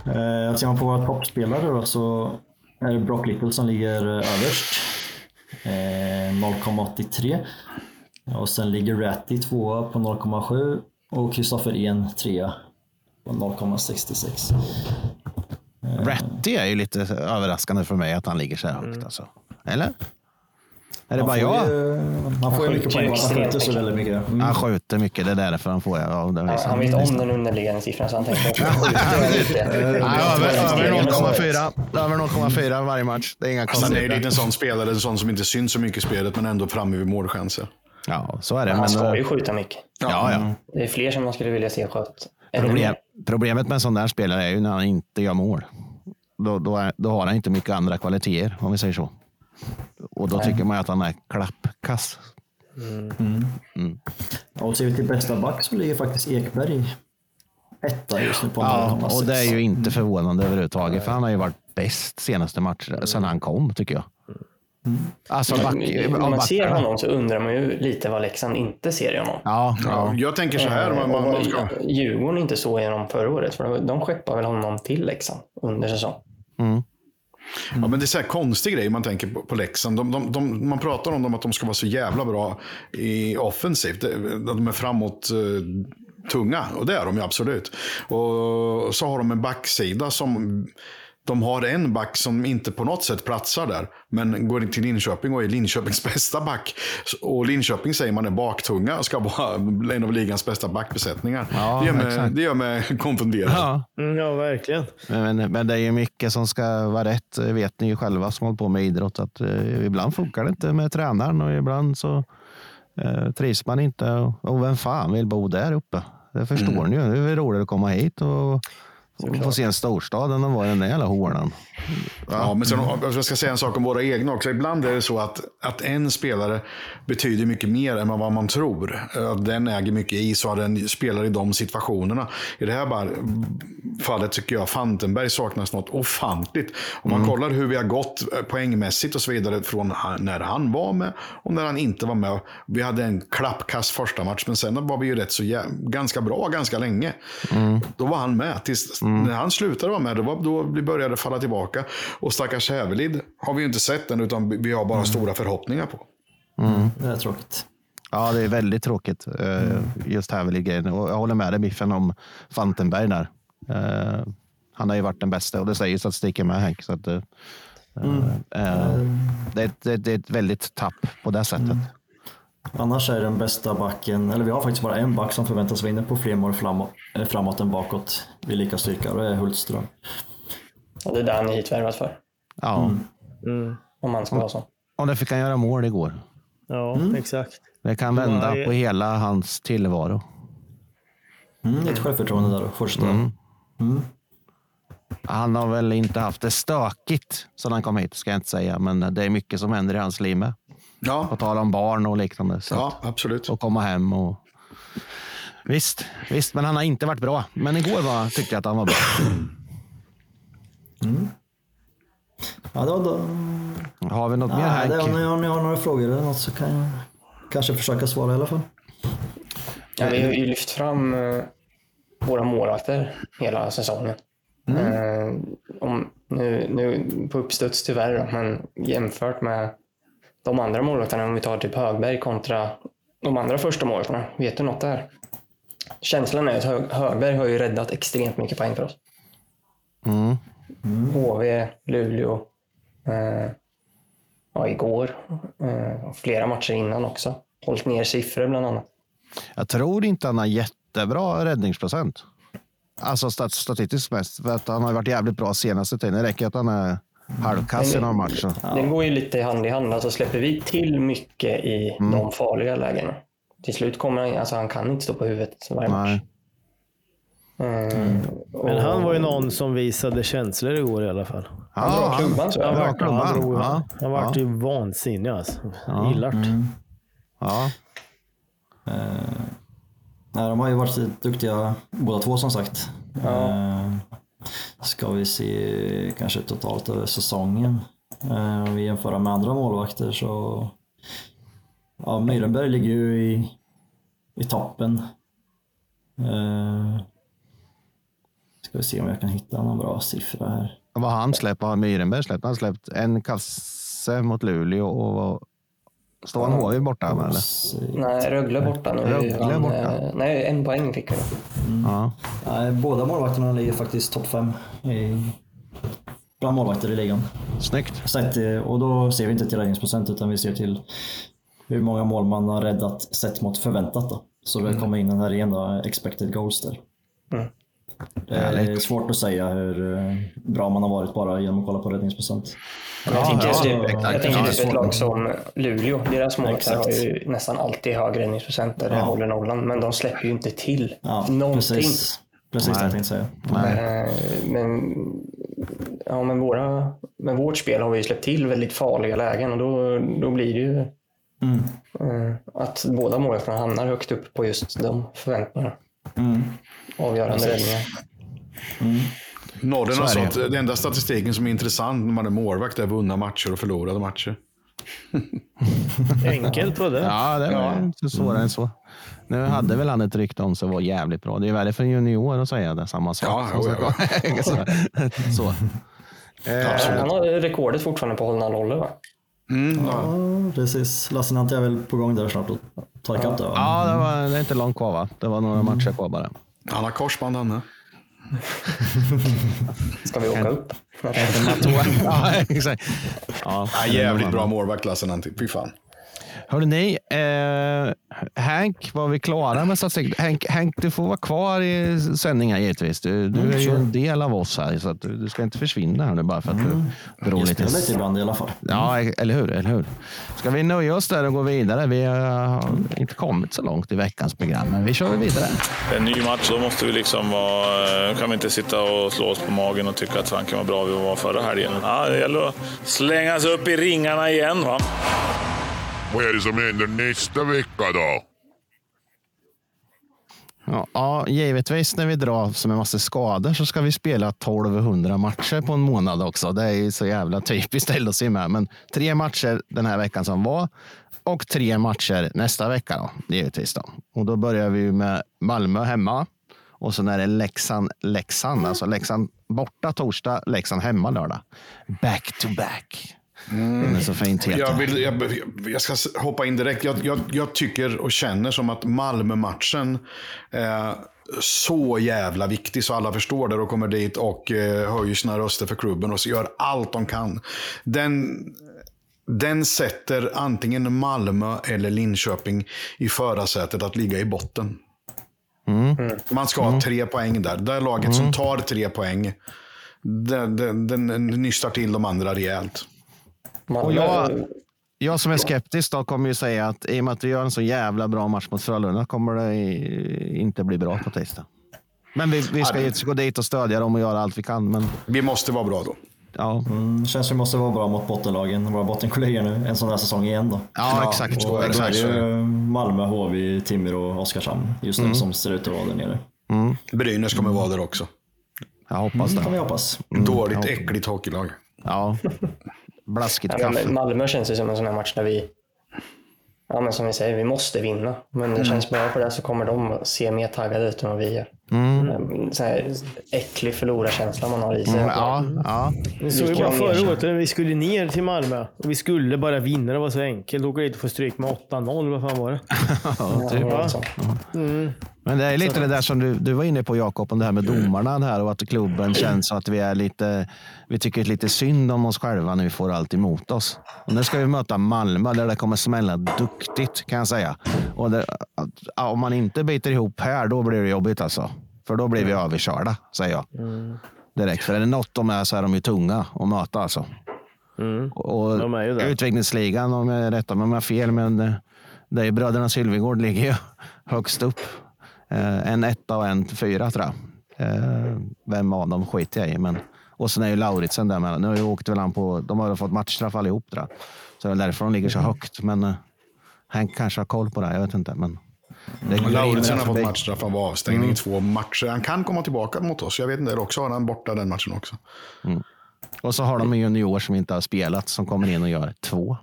Eh, Ser man på våra toppspelare då, så är det Brock Little som ligger eh, överst. Eh, 0,83. Och sen ligger Ratty tvåa på 0,7 och Kristoffer En trea på 0,66. Ratty är ju lite överraskande för mig att han ligger så här högt. Alltså. Eller? Är det Han bara får jag? ju, han får ju mycket skjuter poäng. Han skjuter så mycket. väldigt mycket. Mm. Han skjuter mycket, det är därför han får. Ja, det Ja, han vet om den underliggande siffran så han tänkte att skjuter lite. Nej, över, över 0,4 över 0,4 varje match. Det är inga Han är ju lite en konstigheter. sån spelare, en sån som inte syns så mycket i spelet, men ändå framme vid målchanser. Ja, så är det. Han Men, ska ju eh, skjuta mycket. ja, ja. Det är fler som man skulle vilja se sköt. ännu Problem, problemet med en sån där spelare är ju när han inte gör mål. Då, då, är, då har han inte mycket andra kvaliteter, om vi säger så. Och då tycker man att han är klappkass. Och ser vi till bästa back så ligger faktiskt Ekberg etta just nu på Ja, 0,6. och det är ju inte förvånande överhuvudtaget, för han har ju varit bäst senaste matchen sedan han kom, tycker jag. Alltså, back, av man ser honom så undrar man ju lite vad Leksand inte ser i honom. Ja, Ja, ja. jag tänker så här, man, man, man ska... Djurgården inte så genom förra året, för de skeppade väl honom till Leksand under säsong. Ja, men det är så här konstig grej man tänker på, på Leksand. De, de, de, man pratar om dem att de ska vara så jävla bra i offensivt. De är framåt eh, tunga och det är de ju absolut. Och så har de en backsida som de har en back som inte på något sätt platsar där. Men går in till Linköping och är Linköpings bästa back. Och Linköping säger man är baktunga och ska vara en av ligans bästa backbesättningar. Ja, det, gör mig, det gör mig konfunderad. Ja. Mm, ja, verkligen. Men, men det är ju mycket som ska vara rätt, det vet ni ju själva som håller på med idrott. Att, eh, ibland funkar det inte med tränaren och ibland så eh, trivs man inte. Och, och vem fan vill bo där uppe? Det förstår ni ju. Det är roligare att komma hit och, och få se en storstad än att vara i den där jävla hålan. Ja, men sen, jag ska säga en sak om våra egna också. Ibland är det så att, att en spelare betyder mycket mer än vad man tror. Att Den äger mycket is och att den spelar i de situationerna. I det här bara, fallet tycker jag Fantenberg saknas något ofantligt. Om man kollar hur vi har gått eh, poängmässigt och så vidare från när han var med och när han inte var med. Vi hade en klappkass första match, men sen var vi ju rätt så jä- ganska bra ganska länge. Då var han med. Tills när han slutade vara med, då, var, då började falla tillbaka. Och stackars Hävelid har vi ju inte sett än, utan vi har bara stora förhoppningar på. Det är tråkigt. Ja, det är väldigt tråkigt eh, just här väl i grejen. Och jag håller med dig Biffen om Fantenberg där. Eh, han har ju varit den bästa och det säger statistiken med Henk. Så att, eh, eh, det, är ett, det, är- det är ett väldigt tapp på det sättet. Annars är den bästa backen, eller vi har faktiskt bara en back som förväntas vinna på fler mål framåt, eller framåt än bakåt. Vi är lika styrka och det är Hultström. Och det är det han är hitvärvad för. Ja, Om man ska vara så. och det fick han göra mål igår. Ja, exakt. Det kan vända på hela hans tillvaro. Mm, lite självförtroende där då, första. Han har väl inte haft det stökigt sedan han kom hit, ska jag inte säga. Men det är mycket som händer i hans liv med. På Ja, tal om barn och liknande. Så ja absolut. och komma hem. Och... Visst, visst, men han har inte varit bra. Men igår var, tyckte jag att han var bra. Ja, då, då, Har vi något mer nej, det, om, Henk? ni, om ni har några frågor eller något så kan jag kanske försöka svara i alla fall. Ja, vi har ju lyft fram eh, våra målvakter hela säsongen. Eh, om, nu, nu på uppstuds tyvärr, men jämfört med de andra målvakterna, om vi tar typ Högberg kontra de andra första målvakterna. Vet du något där? Känslan är att Hög, Högberg har ju räddat extremt mycket poäng för oss. Mm. HV, Luleå, eh, ja, igår, eh, flera matcher innan också. Hållit ner siffror bland annat. Jag tror inte han har jättebra räddningsprocent. Alltså stat- statistiskt mest. För att han har varit jävligt bra senaste tiden. Det räcker att han är halvkass i någon match. Så. Den går ju lite hand i hand. Alltså släpper vi till mycket i de farliga lägena. Till slut kommer han, alltså han kan inte stå på huvudet varje match. Nej. Mm. Men han var ju någon som visade känslor igår i alla fall. Han drar klubban så. Han Ja, drar Han, klubban. drog, Ja. han vart Ja. ju vansinnig alltså. Jag Gillar det. Ja. Nej, de har ju varit duktiga båda två som sagt. Eh, ska vi se kanske totalt över säsongen. Eh, om vi jämför med andra målvakter så ja, Myrenberg ligger ju i, i toppen. Eh, ska vi se om jag kan hitta någon bra siffra här. Vad har han släppt? Har Myrenberg släppt? Han har släppt en kasse mot Luleå och står han HV borta? med, Eller? Nej, Rögle borta nu. Rögle Han, borta. eh, Nej, en poäng fick vi. Ja. Nej, båda målvakterna ligger faktiskt topp fem i, bland målvakter i ligan. Snyggt. Sett, eh, och då ser vi inte till räddningsprocent utan vi ser till hur många mål man har räddat sett mot förväntat. Då. Så det kommer in den här igen då, expected goals där. Mm. Det är svårt att säga hur eh, bra man har varit bara genom att kolla på räddningsprocent. Jag tänker, ja, typ, exakt. jag tänker Ja, typ ett lag som Luleå. Deras målvakter har ju nästan alltid hög räddningsprocent där Ja. håller nollan. Men de släpper ju inte till Ja, någonting. precis. Precis det jag tänkte säga. Eh, Men, ja, men våra, med vårt spel har vi ju släppt till väldigt farliga lägen och då, då blir det ju Mm. eh, att båda målvakterna hamnar högt upp på just de förväntningarna. Mm. Avgörande räddningar. Norren Så har sånt. Den enda statistiken som är intressant när man är målvakt är vunna matcher och förlorade matcher. Enkelt var det. Ja, det var inte svårare än så. Nu hade väl han ett rykte om sig var jävligt bra. Det är värre för en junior att säga det, samma sak. Ja, jo, jo. så. så. Eh, Han har rekordet fortfarande på hållna nollor va? Mm, ja. Ja, precis. Lassinantti är väl på gång där snart och tar ikapp det. va? Ja, det, var, det är inte långt kvar va? Det var några matcher kvar bara. Han har korsband han med. Ska vi åka upp? ja, exakt. Ja, Ja, jävligt bra målvakt Lasse Nanti. Fy fan. Hörde ni, eh, Hank, var vi klara med statistik? Hank, Hank, du får vara kvar i sändningen givetvis. Du, du är ju en del av oss här, så att du, du ska inte försvinna här nu bara för att du drog Jag lite... lite ibland i alla fall. Ja, eller hur, eller hur? Ska vi nöja oss där och gå vidare? Vi har inte kommit så långt i veckans program, men vi kör vidare. En ny match, då måste vi liksom vara, kan vi inte sitta och slå oss på magen och tycka att fanken vad bra vi var förra helgen. Ja, det gäller att slänga sig upp i ringarna igen. Va? Vad är det som händer nästa vecka då? Ja, ja, givetvis när vi dras med massa skador så ska vi spela 1200 matcher på en månad också. Det är ju så jävla typiskt LHC med. Men tre matcher den här veckan som var och tre matcher nästa vecka då, givetvis. Då. Och då börjar vi med Malmö hemma och sen är det Leksand, Leksand, alltså Leksand borta torsdag, Leksand hemma lördag. Back to back. Den är så fint. Jag, vill, jag, jag ska hoppa in direkt. Jag, jag, jag tycker och känner som att Malmö-matchen är så jävla viktig så alla förstår det och kommer dit och eh, höjer sina röster för klubben och så gör allt de kan. Den, den sätter antingen Malmö eller Linköping i förarsätet att ligga i botten. Man ska ha tre poäng där. Det laget som tar tre poäng, den, den, den nystar till de andra rejält. Malmö, Och jag, jag som är skeptisk då kommer ju säga att i och med att vi gör en så jävla bra match mot Frölunda kommer det inte bli bra på tisdag. Men vi, vi ska givetvis gå dit och stödja dem och göra allt vi kan. Men Vi måste vara bra då. ja, Mm, känns vi måste vara bra mot bottenlagen, våra bottenkollegor nu, en sån här säsong igen då. ja, exakt. Och då är exakt. det ju Malmö, HV, Timrå och Oskarshamn just nu som ser ut att vara där nere. Brynäs kommer vara där också. Jag hoppas Det kan vi hoppas. Dåligt, äckligt hockeylag. Ja. Blaskigt ja, men kaffe. Malmö känns ju som en sån här match där vi, ja men som vi säger, vi måste vinna. Men det känns bara för det så kommer de se mer taggade ut än vad vi gör. Mm. Så här äcklig förlorarkänsla man har i sig. Mm, Ja, ja. Det såg ju bara förra året när vi skulle ner till Malmö. Och vi skulle bara vinna, det var så enkelt. Åka dit och få stryk med 8-0, vad fan var det? Ja, typ. sånt. Men det är lite det där som du, du var inne på Jakob, om det här med domarna här och att klubben känns så att vi är lite, vi tycker lite synd om oss själva när vi får allt emot oss. Och nu ska vi möta Malmö där det kommer smälla duktigt kan jag säga. Och det, om man inte biter ihop här, då blir det jobbigt alltså. För då blir vi överkörda, säger jag. Direkt. För är det något de är så är de ju tunga att möta alltså. Och De är. Utvecklingsligan, om jag är rätta mig om jag har fel, men eh, det är bröderna Sylvegård ligger ju högst upp. Eh, En etta och en fyra tror jag. Eh, Vem av dem skiter jag i. Men, och sen är ju Lauritsen där med. Nu har ju åkt väl han på, de har fått matchstraff allihop tror jag. Så det är därför de ligger så högt. Men eh, han kanske har koll på det, jag vet inte. Men går Lauritsen har fått matchstraff, han var avstängd i två matcher. Han kan komma tillbaka mot oss. Jag vet inte, också har han borta den matchen också. Och så har de en junior som inte har spelat som kommer in och gör två.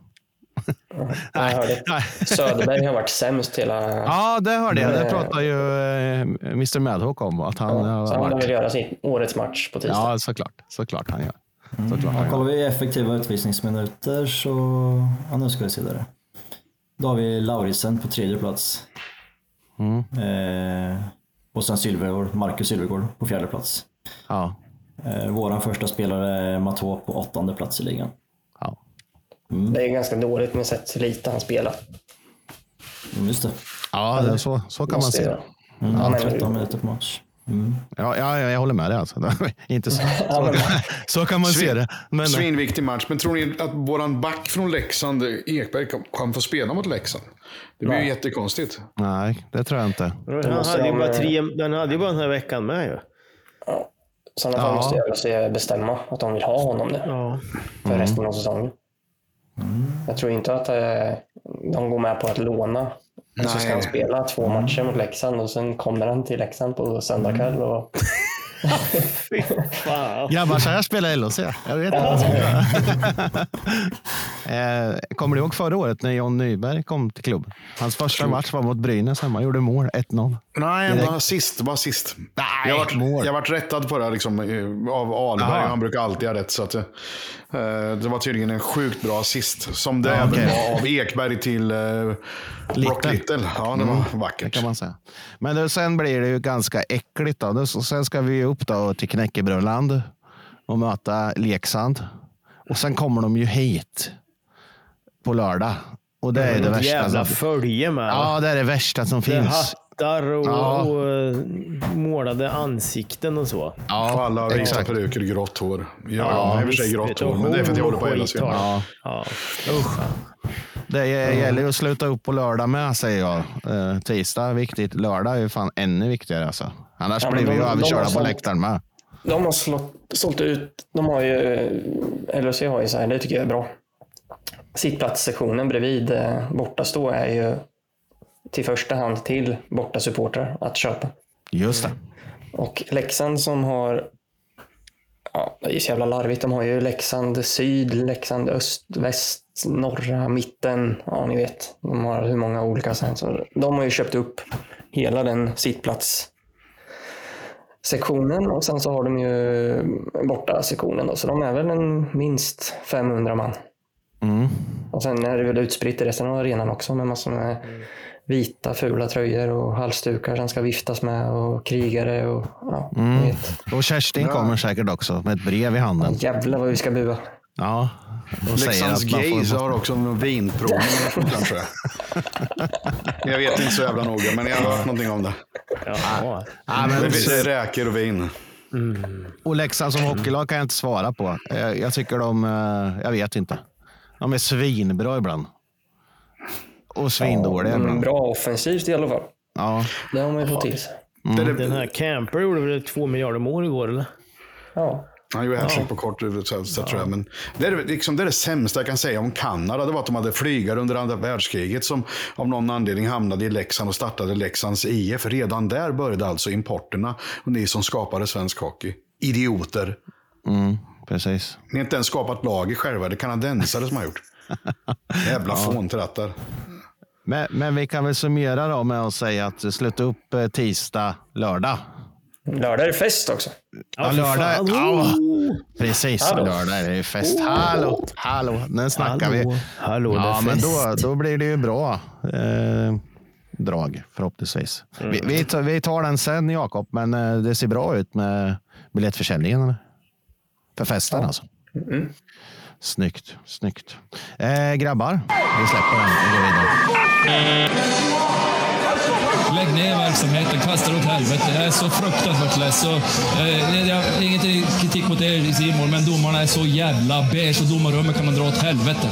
Jag hörde Söderberg har varit sämst hela... Ja, det hörde jag. Det Men, pratar ju eh, Mr Madhawk om. Att han har så han vill göra sin årets match på tisdag. Ja, såklart. Såklart han gör. Såklart han Ja, gör. kollar vi effektiva utvisningsminuter så, ja nu ska vi se där. Då har vi Lauritsen på tredje plats. Eh, och sen Sylvegård, Marcus Sylvegård på fjärde plats. Ja. Eh, våran första spelare är Matå på åttonde plats i ligan. Ja. Det är ganska dåligt med sett hur lite han spelar. Mm, just det. Ja, det så, så kan man se det. Mm, Ja, men- 13 minuter på match. Mm. Ja, ja, jag håller med dig. Alltså. Inte så, Ja, så, men- så kan man se det. Men, Svinviktig match. Men tror ni att våran back från Leksand, Ekberg, kan, kan få spela mot Leksand? Det blir ju jättekonstigt. nej, det tror jag inte. Han hade ju bara tre, den hade ju bara den här veckan med ju. I sådana fall Ja. måste jag bestämma att de vill ha honom nu Ja. för resten av säsongen. Jag tror inte att eh, de går med på att låna. Och så ska Nej. han spela två matcher mot Leksand och sen kommer han till Leksand på söndag kväll. Och... Fy fan. Grabbar, så här spelar LHC. Jag vet inte vad ska göra. Eh, kommer du ihåg förra året när John Nyberg kom till klubben? Hans första match var mot Brynäs hemma. Gjorde mål, 1-0. Nej, bara sist. Bara sist. jag har mål. varit, jag varit rättad på det liksom, av Ahlberg. Han brukar alltid ha rätt. Så att, eh, det var tydligen en sjukt bra assist. Som det Ja, okej. var av Ekberg till eh, Brock Little. Little. Ja, det var Mm, Det vackert. kan man säga. Men då, sen blir det ju ganska äckligt. Då. Sen ska vi upp då till Knäckebröland och möta Leksand. Och sen kommer de ju hit på lördag. Och det är det värsta. jävla följe med. ja, det är det värsta som Det finns. Hattar och, Ja. och eh, målade ansikten och så. Och Ja, alla har vita peruker och grått hår. Jag har i och för sig grått hår, men det är för att jag håller på hela de. Ja. Ja. Usch. Det gäller ju att sluta upp på lördag med, säger jag. Eh, tisdag är viktigt. Lördag är ju fan ännu viktigare. Alltså. Annars Ja, blir vi ju överkörda på läktaren med. De har slått, sålt ut, de har ju, LHC har ju så här, det tycker jag är bra. Sittplatssektionen bredvid eh, bortastå är ju till första hand till bortasupportrar att köpa. Just det. Och Leksand som har, ja det är så jävla larvigt, de har ju Leksand syd, Leksand öst, väst, norra, mitten, ja ni vet. De har hur många olika sen. Så de har ju köpt upp hela den sittplats sektionen och sen så har de ju borta sektionen då, så de är väl en minst 500 man. Mm. Och sen är det väl utspritt i resten av arenan också med massor med vita fula tröjor och halsdukar som ska viftas med och krigare och ja, vet. Och Kerstin kommer säkert också med ett brev i handen. Jävlar vad vi ska bua. Ja. Leksands man får- Gays har också en vinprovning kanske. Jag vet inte så jävla noga, men jag har hört någonting om det. Ja. Ja, men, Det är räkor och vin. och Leksand som hockeylag kan jag inte svara på. Jag, jag tycker de, eh, jag vet inte. De är svinbra ibland. Och svindåliga Mm, ibland. bra offensivt i alla fall. Ja. Det har man ju fått till sig. Det är Den här Camper gjorde väl två miljarder mål igår eller? Ja. han gjorde hattrick på kort så, så tror jag. Men det är, det- liksom, det är det sämsta jag kan säga om Kanada. Det var att de hade flygare under andra världskriget som av någon anledning hamnade i Leksand och startade Leksands IF. Redan där började alltså importerna. Och ni som skapade svensk hockey. Idioter. Mm, precis. Ni har inte ens skapat laget själva. Det är kanadensare som har gjort. Jävla fåntrattar. Men, men vi kan väl summera då med att säga att sluta upp eh, tisdag, lördag. Lördag är det fest också. Ja, lördag. Ja, precis, Hallå. lördag är det fest. Hallå, hallå, nu snackar Hallå, vi. hallå, ja, men då, då blir det ju bra eh, drag förhoppningsvis. Mm. Vi, vi, tar, vi tar den sen Jakob, men eh, det ser bra ut med biljettförsäljningen. eller? För festen alltså. Mm. Snyggt, snyggt. Eh, grabbar, vi släpper den och går vidare. Lägg ner verksamheten, kasta det åt helvete. Jag är så fruktansvärt less. Och, eh, jag inget kritik mot er i Simon, men domarna är så jävla beige och domarrummet kan man dra åt helvete.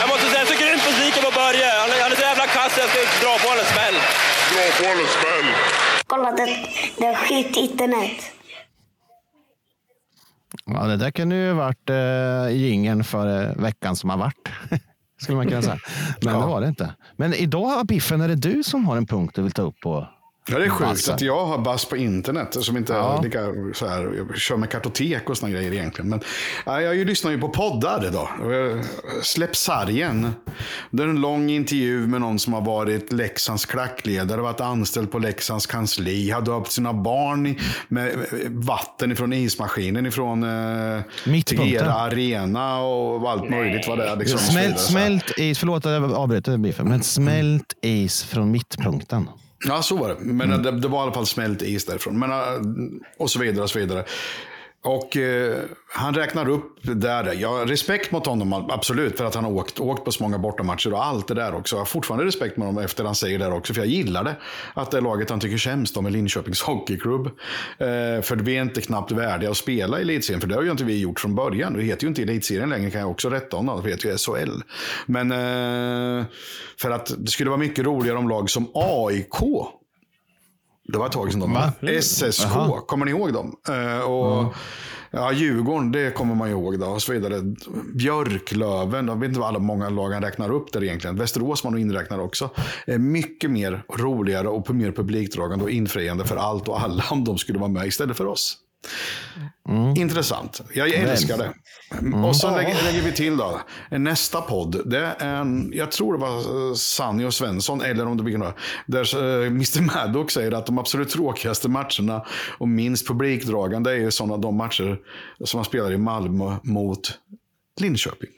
Jag måste säga, jag är så grymt besviken på Börje. Han är, han är så jävla kass, jag ska dra på honom en smäll. Dra på honom en smäll. Kolla, det, det är skit internet. Ja, det där kunde ju varit eh, jingeln för veckan som har varit. Skulle man kunna säga. Men det var det inte. Men idag, Biffen, är det du som har en punkt du vill ta upp på? Ja, det är sjukt Massa. att jag har bass på internet som inte Ja. lika så här, jag kör med kartotek och såna grejer egentligen. Men ja, jag lyssnar ju på poddar idag. Släpp sargen. Det är en lång intervju med någon som har varit Leksands klackledare, varit anställd på Leksands kansli, har döpt sina barn med vatten ifrån ismaskinen ifrån eh. Tegera Arena och allt möjligt vad det är. Liksom, så vidare, Smält, smält is, förlåt att jag avbryter men smält is från mittpunkten. Ja, så var det. Men Mm. det, det var i alla fall smält is därifrån. Men, eh, och så vidare och så vidare. Och eh, han räknar upp där. Jag har respekt mot honom, absolut. För att han har åkt, åkt på så många bortamatcher och allt det där också. Jag har fortfarande respekt med honom efter han säger det där också. För jag gillar det. Att det laget han tycker sämst om är Linköpings Hockeyklubb. Eh, för vi är inte knappt värdiga att spela i elitserien. För det har ju inte vi gjort från början. Det heter ju inte elitserien längre kan jag också rätta honom. Det heter ju SHL. Men eh, för att det skulle vara mycket roligare om lag som AIK det var ett tag sedan de Va? SSK, kommer ni ihåg dem? Eh, och, ja, Djurgården, det kommer man ihåg. Då, och så vidare. Björklöven, jag vet inte vad alla många lag han räknar upp där egentligen. Västerås var nog inräknad också. Eh, mycket mer roligare och mer publikdragande och infriande för allt och alla om de skulle vara med istället för oss. Intressant. Jag älskar det. Och så lägger, lägger vi till då. Nästa podd, det är en, jag tror det var eh, Sanny och Svensson, eller om det blir några, där eh, Mr Maddox säger att de absolut tråkigaste matcherna och minst publikdragande är sådana de matcher som man spelar i Malmö mot Linköping.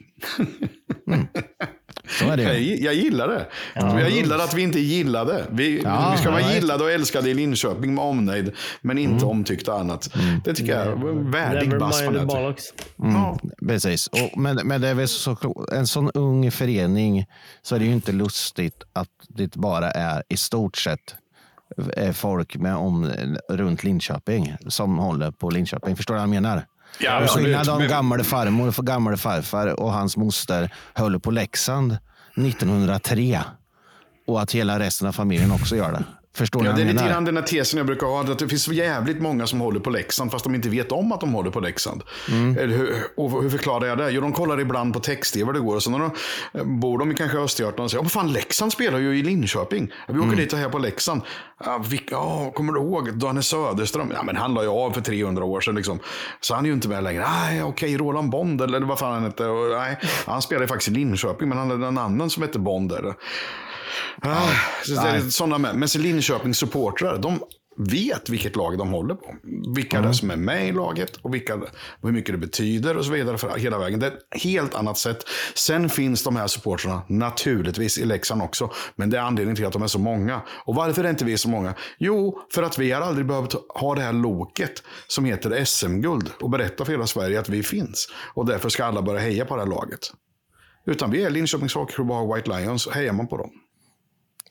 Så är det Jag, jag gillar det. jag gillar att vi inte gillade. Vi, Ja, vi ska vara ja, gillade och älskade i Linköping med omnejd, men inte omtyckta annat. Det tycker jag är en värdig bass på nätet. bollocks. Ja. Precis. Och, men, men det är väl så, en sån ung förening så är det ju inte lustigt att det bara är i stort sett eh, folk med om, runt Linköping som håller på Linköping. Förstår du vad jag menar? Ja, Till absolut. Skillnad om gamle farmor och gamle farfar och hans moster höll på Leksand 1903 och att hela resten av familjen också gör det. Förstår Ja, det är vad lite grann den här tesen jag brukar ha, att det finns jävligt många som håller på Leksand fast de inte vet om att de håller på Leksand. Mm. Hur, och hur förklarar jag det? Jo, de kollar ibland på text-tv det går och när de eh, bor de i kanske Östergötland och säger, ja, fan Leksand spelar ju i Linköping. Vi åker Mm. dit och här på Leksand. Ja, vilka, ja, kommer du ihåg Danne Söderström? Ja, men han la ju av för 300 år sedan liksom. Så han är ju inte med längre. Nej, okej, Roland Bond eller vad fan han hette. Och, nej, han spelar ju faktiskt i Linköping, men han hade en annan som hette Bond. Eller. Ah, så det är sådana med. Men så Linköpings supportrar, de vet vilket lag de håller på. Vilka det är som är med i laget och vilka, hur mycket det betyder och så vidare för hela vägen. Det är ett helt annat sätt. Sen finns de här supportrarna naturligtvis i Leksand också. Men det är anledningen till att de är så många. Och varför är inte vi så många? Jo, för att vi har aldrig behövt ha det här loket som heter SM-guld och berätta för hela Sverige att vi finns. Och därför ska alla börja heja på det här laget. Utan vi är Linköpings Hockeyklubb och White Lions. och Hejar man på dem.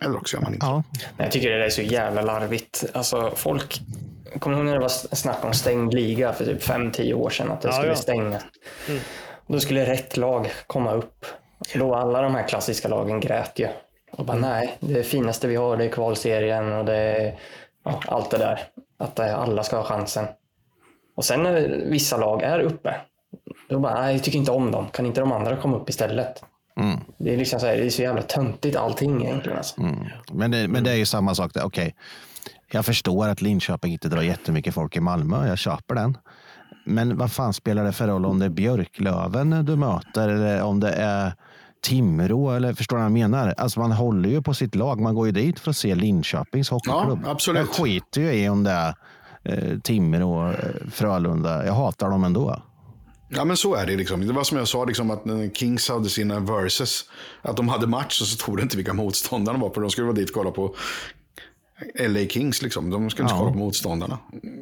Eller också gör man inte. Ja. Jag tycker det där är så jävla larvigt. Alltså folk... Kommer du ihåg när det var snack om stängd liga för typ 5-10 år sedan? Att det Ja, skulle ja. stänga. Då skulle rätt lag komma upp. Då alla de här klassiska lagen grät ju. Och bara nej, det finaste vi har det är kvalserien och det är ja, allt det där. Att eh, alla ska ha chansen. Och sen när vissa lag är uppe, då bara nej, jag tycker inte om dem. Kan inte de andra komma upp istället? Det är liksom så, här, det är så jävla töntigt allting egentligen. Alltså. Men, det, men det är ju samma sak. där. Okej, jag förstår att Linköping inte drar jättemycket folk i Malmö. Jag köper den. Men vad fan spelar det för roll om det är Björklöven du möter eller om det är Timrå? Eller förstår du vad jag menar? Alltså man håller ju på sitt lag. Man går ju dit för att se Linköpings hockeyklubb. Ja, absolut. Jag skiter ju i om det är eh, Timrå, eh, Frölunda. Jag hatar dem ändå. Ja men så är det liksom. Det var som jag sa, liksom, att när Kings hade sina verses, att de hade match och så stod det inte vilka motståndarna var på. De skulle vara dit och kolla på LA Kings liksom. De skulle inte Ja. kolla på motståndarna.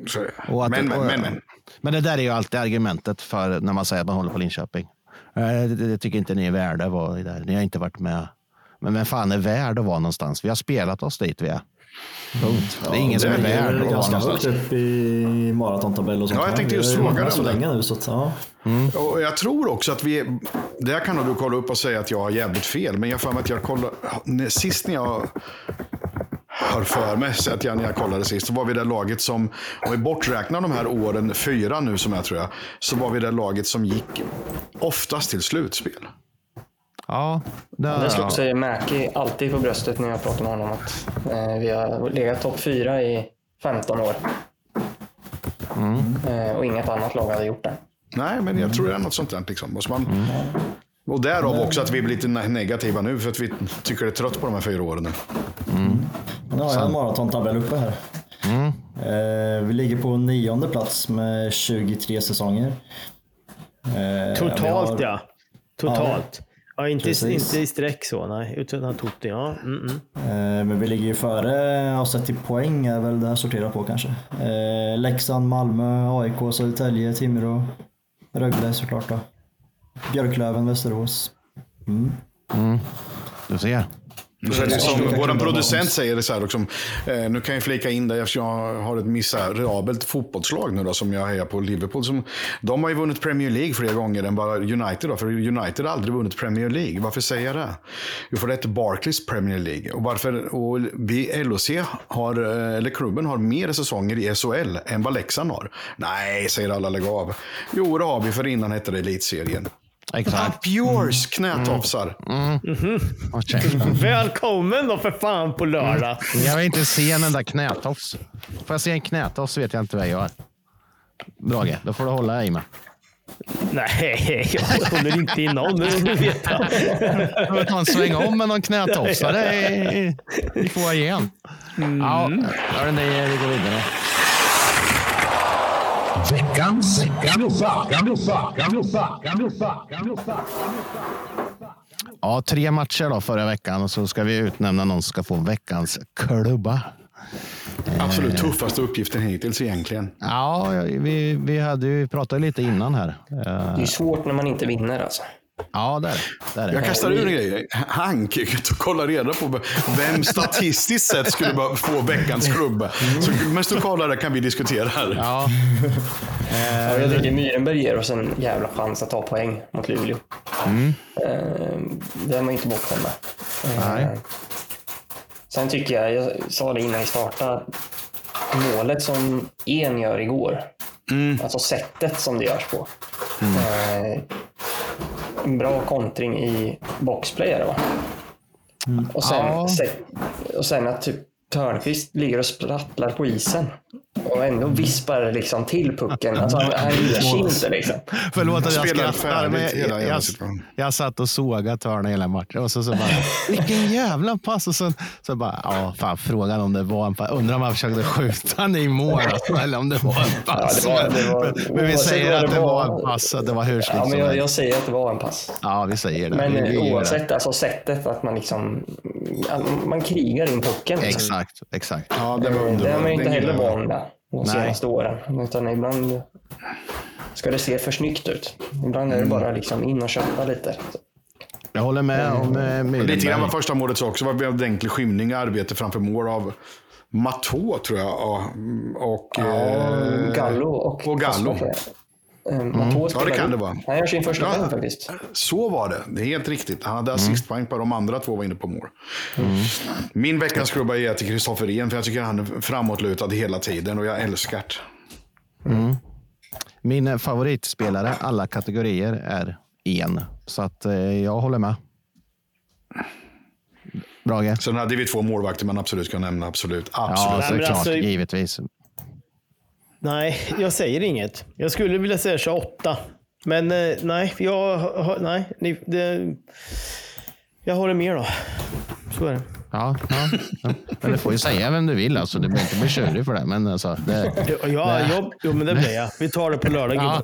Så, Och att- men, men, och- men, men. Men det där är ju alltid argumentet för när man säger att man håller på Linköping. Eh, Det, det tycker inte ni är värda att vara där. Ni har inte varit med. Men vem fan är värd att vara någonstans? Vi har spelat oss dit vi är. Punkt. det är ingen som är det är värd Det att är ganska högt upp i maratontabell och sånt. Ja, jag tänkte just Vi fråga dig så det. länge nu så att, ja. Och jag tror också att vi, är- det kan nog du kolla upp och säga att jag har jävligt fel. Men jag mig att jag kollade, sist när jag har för mig, så att jag, när jag kollade sist, så var vi det laget som, om vi borträknar de här åren, fyra nu som jag tror jag, så var vi det laget som gick oftast till slutspel. Ja, det, Det slår sig Mäki alltid på bröstet när jag pratar med honom att eh, vi har legat topp fyra i 15 år. Eh, och inget annat lag hade gjort det. Nej, men jag tror det är något sånt där. Liksom. Måste man, och därav också att vi blir lite ne- negativa nu, för att vi tycker det är trött på de här fyra åren nu. Nu har jag en maratontabell uppe här. Eh, vi ligger på nionde plats med 23 säsonger. Eh, Totalt har- ja. Totalt. Ja, inte, Precis. inte i streck så, nej. Utan Totti, ja. Mm, mm. Eh, Men vi ligger ju före, och sett till poäng är väl det här sorterar på kanske. Eh, Leksand, Malmö, AIK, Södertälje, Timrå, Rögle såklart då. Björklöven, Västerås. du ser. Så är det som Ja, vår producent säger, det så här, liksom, eh, nu kan jag flika in det eftersom jag har ett miserabelt fotbollslag nu då, som jag hejar på, Liverpool. Som, de har ju vunnit Premier League fler gånger än bara United. Då, för United har aldrig vunnit Premier League. Varför säger jag det? Jo, för det heter Barclays Premier League. Och varför och vi LOC har, eh, eller klubben har mer säsonger i SHL än vad Leksand har. Nej, säger alla, lägg av. Jo, det har vi, för innan hette det Elitserien. Exakt. Up yours, knätofsar. Håll käften. Välkommen då för fan på lördag. Jag vill inte se en enda knätofs. Får jag se en knätofs så vet jag inte vad jag gör. Brage. Det får du hålla dig med. Nej, jag håller inte i någon. Det vill du veta. Du får ta en sväng om med någon knätofsare i, i foajén. Ja, hörru, ni, vi går vidare. Veckans klubba. Ja, tre matcher då förra veckan och så ska vi utnämna någon som ska få veckans klubba. Absolut tuffaste uppgiften hittills egentligen. Ja, vi, vi hade ju pratat lite innan här. Eh, Det är svårt när man inte vinner alltså. Ja, där, där är Jag kastar ur en grej. Hank och kollade reda på vem statistiskt sett skulle få veckans klubba. Så medan du kollar där kan vi diskutera här. Ja, Ja, jag tycker Myrenberg ger oss en jävla chans att ta poäng mot Luleå. Eh, Det är man ju inte bortskämd med. Eh, Nej. Sen tycker jag, jag sa det innan vi startade, målet som En gör igår, alltså sättet som det görs på. Eh, En bra kontring i boxplay är det va? Och, sen, Ja. se- och sen att typ Törnqvist ligger och sprattlar på isen. Och ändå vispar liksom till pucken. Alltså han, han ger inte liksom. Förlåt att jag Spelar skrattar, men jag, jag, jag satt och sågade Törne hela matchen och så, så bara, vilken jävla pass. Och så, så bara, ja, fan, frågan om det var en pass. Undrar om han försökte skjuta han i mål eller om det var en pass. Ja, det var- det var- men, men vi oavsett säger att det var var- en pass, att det var hur Ja, men jag, jag säger att det var en pass. Ja, vi säger det. Men vi, vi gör det. oavsett, alltså sättet att man liksom man krigar in pucken. Liksom. Exakt, exakt. Ja, det var Eh, Det underbart. har man ju inte heller van med de Nej. senaste åren. Utan ibland ska det se för snyggt ut. Ibland Mm. är det bara liksom in och köpa lite. Jag håller med om eh, Lite grann vad första målet också var en ordentlig skymning och arbete framför mål av Matå tror jag. ja, Och, eh, Gallo och, och Gallo. Jag. Eh, Mm. Ja, det kan det vara. Han gör sin första Ja. poäng faktiskt. Så var det. Det är helt riktigt. Han hade assistpoäng på de andra två var inne på mål. Mm. Min veckans klubba är till Kristoffer En, för jag tycker han är framåtlutad hela tiden och jag älskar det. Min eh, favoritspelare, alla kategorier, är en. Så att eh, jag håller med. Brage? Sen hade vi två målvakter man absolut kan nämna. Absolut. Ja, absolut. Men såklart. alltså- givetvis. Nej, jag säger inget. Jag skulle vilja säga 28. Men eh, nej, jag har- nej, det, jag håller med då. Så är det. Ja, ja, ja. Men du får ju säga vem du vill. Alltså. Du behöver inte bli tjurig för det. Men alltså, det Ja, ja, jag, jo, men det blir jag. Vi tar det på lördag, ja, gubbar.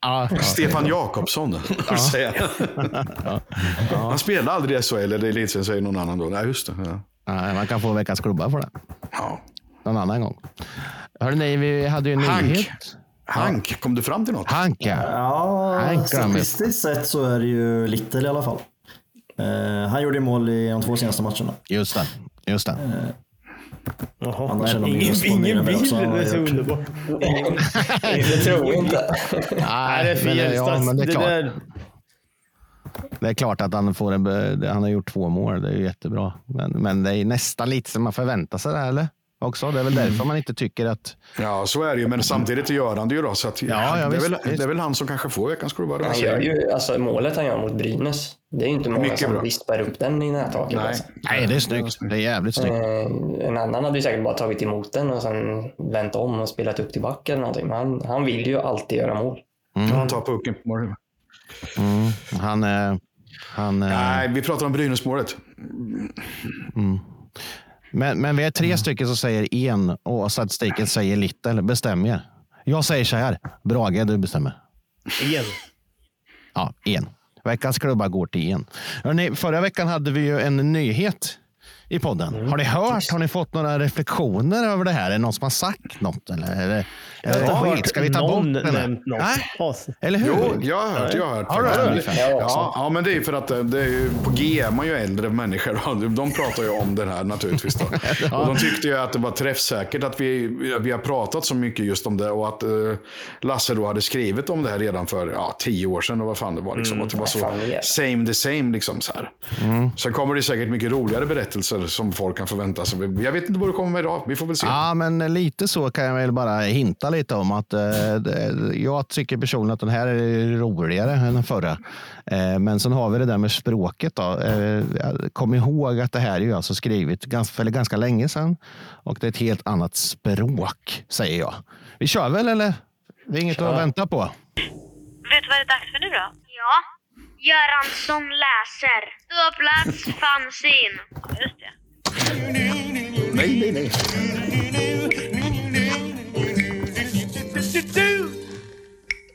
ja. Stefan Jakobsson. säger jag. Han spelade aldrig i SHL eller Elitserien, säger någon annan då. Nej, just det. Ja. Ja, man kan få veckans klubba för det. Ja. Någon annan gång. Hörrni, vi hade ju en Hank. nyhet. Hank, kom du fram till något? Hanka. Ja, statistiskt sett så är det ju Little i alla fall. Eh, han gjorde mål i de två senaste matcherna. Just det. Just det. Jaha. Annars är de Ingen, ingen har Det är så underbart. Det tror jag inte. Nej, det är fel. ja, men det är klart. där- Det är klart att han, får en, han har gjort två mål. Det är ju jättebra. Men, men det är nästan lite som man förväntar sig det, eller? Också. Det är väl därför man inte tycker att... Ja, så är det ju. Men samtidigt gör han det ju då. Så att, Ja, ja, det, är visst, väl, visst. det är väl han som kanske får veckans klubba. Han gör ju, alltså, målet han gör mot Brynäs, det är ju inte många Mycket som bra. vispar upp den i nättaket. Nej. Alltså. Nej, det är snyggt. Det är jävligt snyggt. Eh, en annan hade ju säkert bara tagit emot den och sen vänt om och spelat upp till back eller någonting. Men han, han vill ju alltid göra mål. Han tar pucken på mål. Mm. Han... eh, han eh, Nej, vi pratar om Brynäsmålet. Men, men vi är tre stycken som säger en och statistiken säger little. Bestäm er. Jag säger så här. Brage, du bestämmer. Igen. Ja, en. Veckans klubba går till en. Hörrni, förra veckan hade vi ju en nyhet i podden. Har ni hört? Har ni fått några reflektioner över det här? Är det någon som har sagt något? Eller, eller, Jag har skit? hört Ska vi ta någon bort nämnt något. Nej, eller hur? Jo, jag har hört. Jag har hört. Har du också. Ja, ja, men det är ju för att eh, det är ju, på G är man ju äldre människor. De pratar ju om det här naturligtvis. Då. Och de tyckte ju att det var träffsäkert att vi, vi har pratat så mycket just om det. Och att eh, Lasse då hade skrivit om det här redan för ja, tio år sedan. Och vad fan det var. Liksom, att det var så same the same. Liksom, så här. Sen kommer det säkert mycket roligare berättelser som folk kan förvänta sig. Jag vet inte vad det kommer med idag. Vi får väl se. Ja, men lite så kan jag väl bara hinta lite om att eh, jag tycker personligen att den här är roligare än den förra. Eh, men sen har vi det där med språket. Då. Eh, kom ihåg att det här är ju alltså skrivet ganska, eller ganska länge sedan och det är ett helt annat språk, säger jag. Vi kör väl eller? Det är inget att vänta på. Vet du vad det är dags för nu då? Ja. Göransson läser. Ståplats fanzine. Just det. Nej, nej, nej.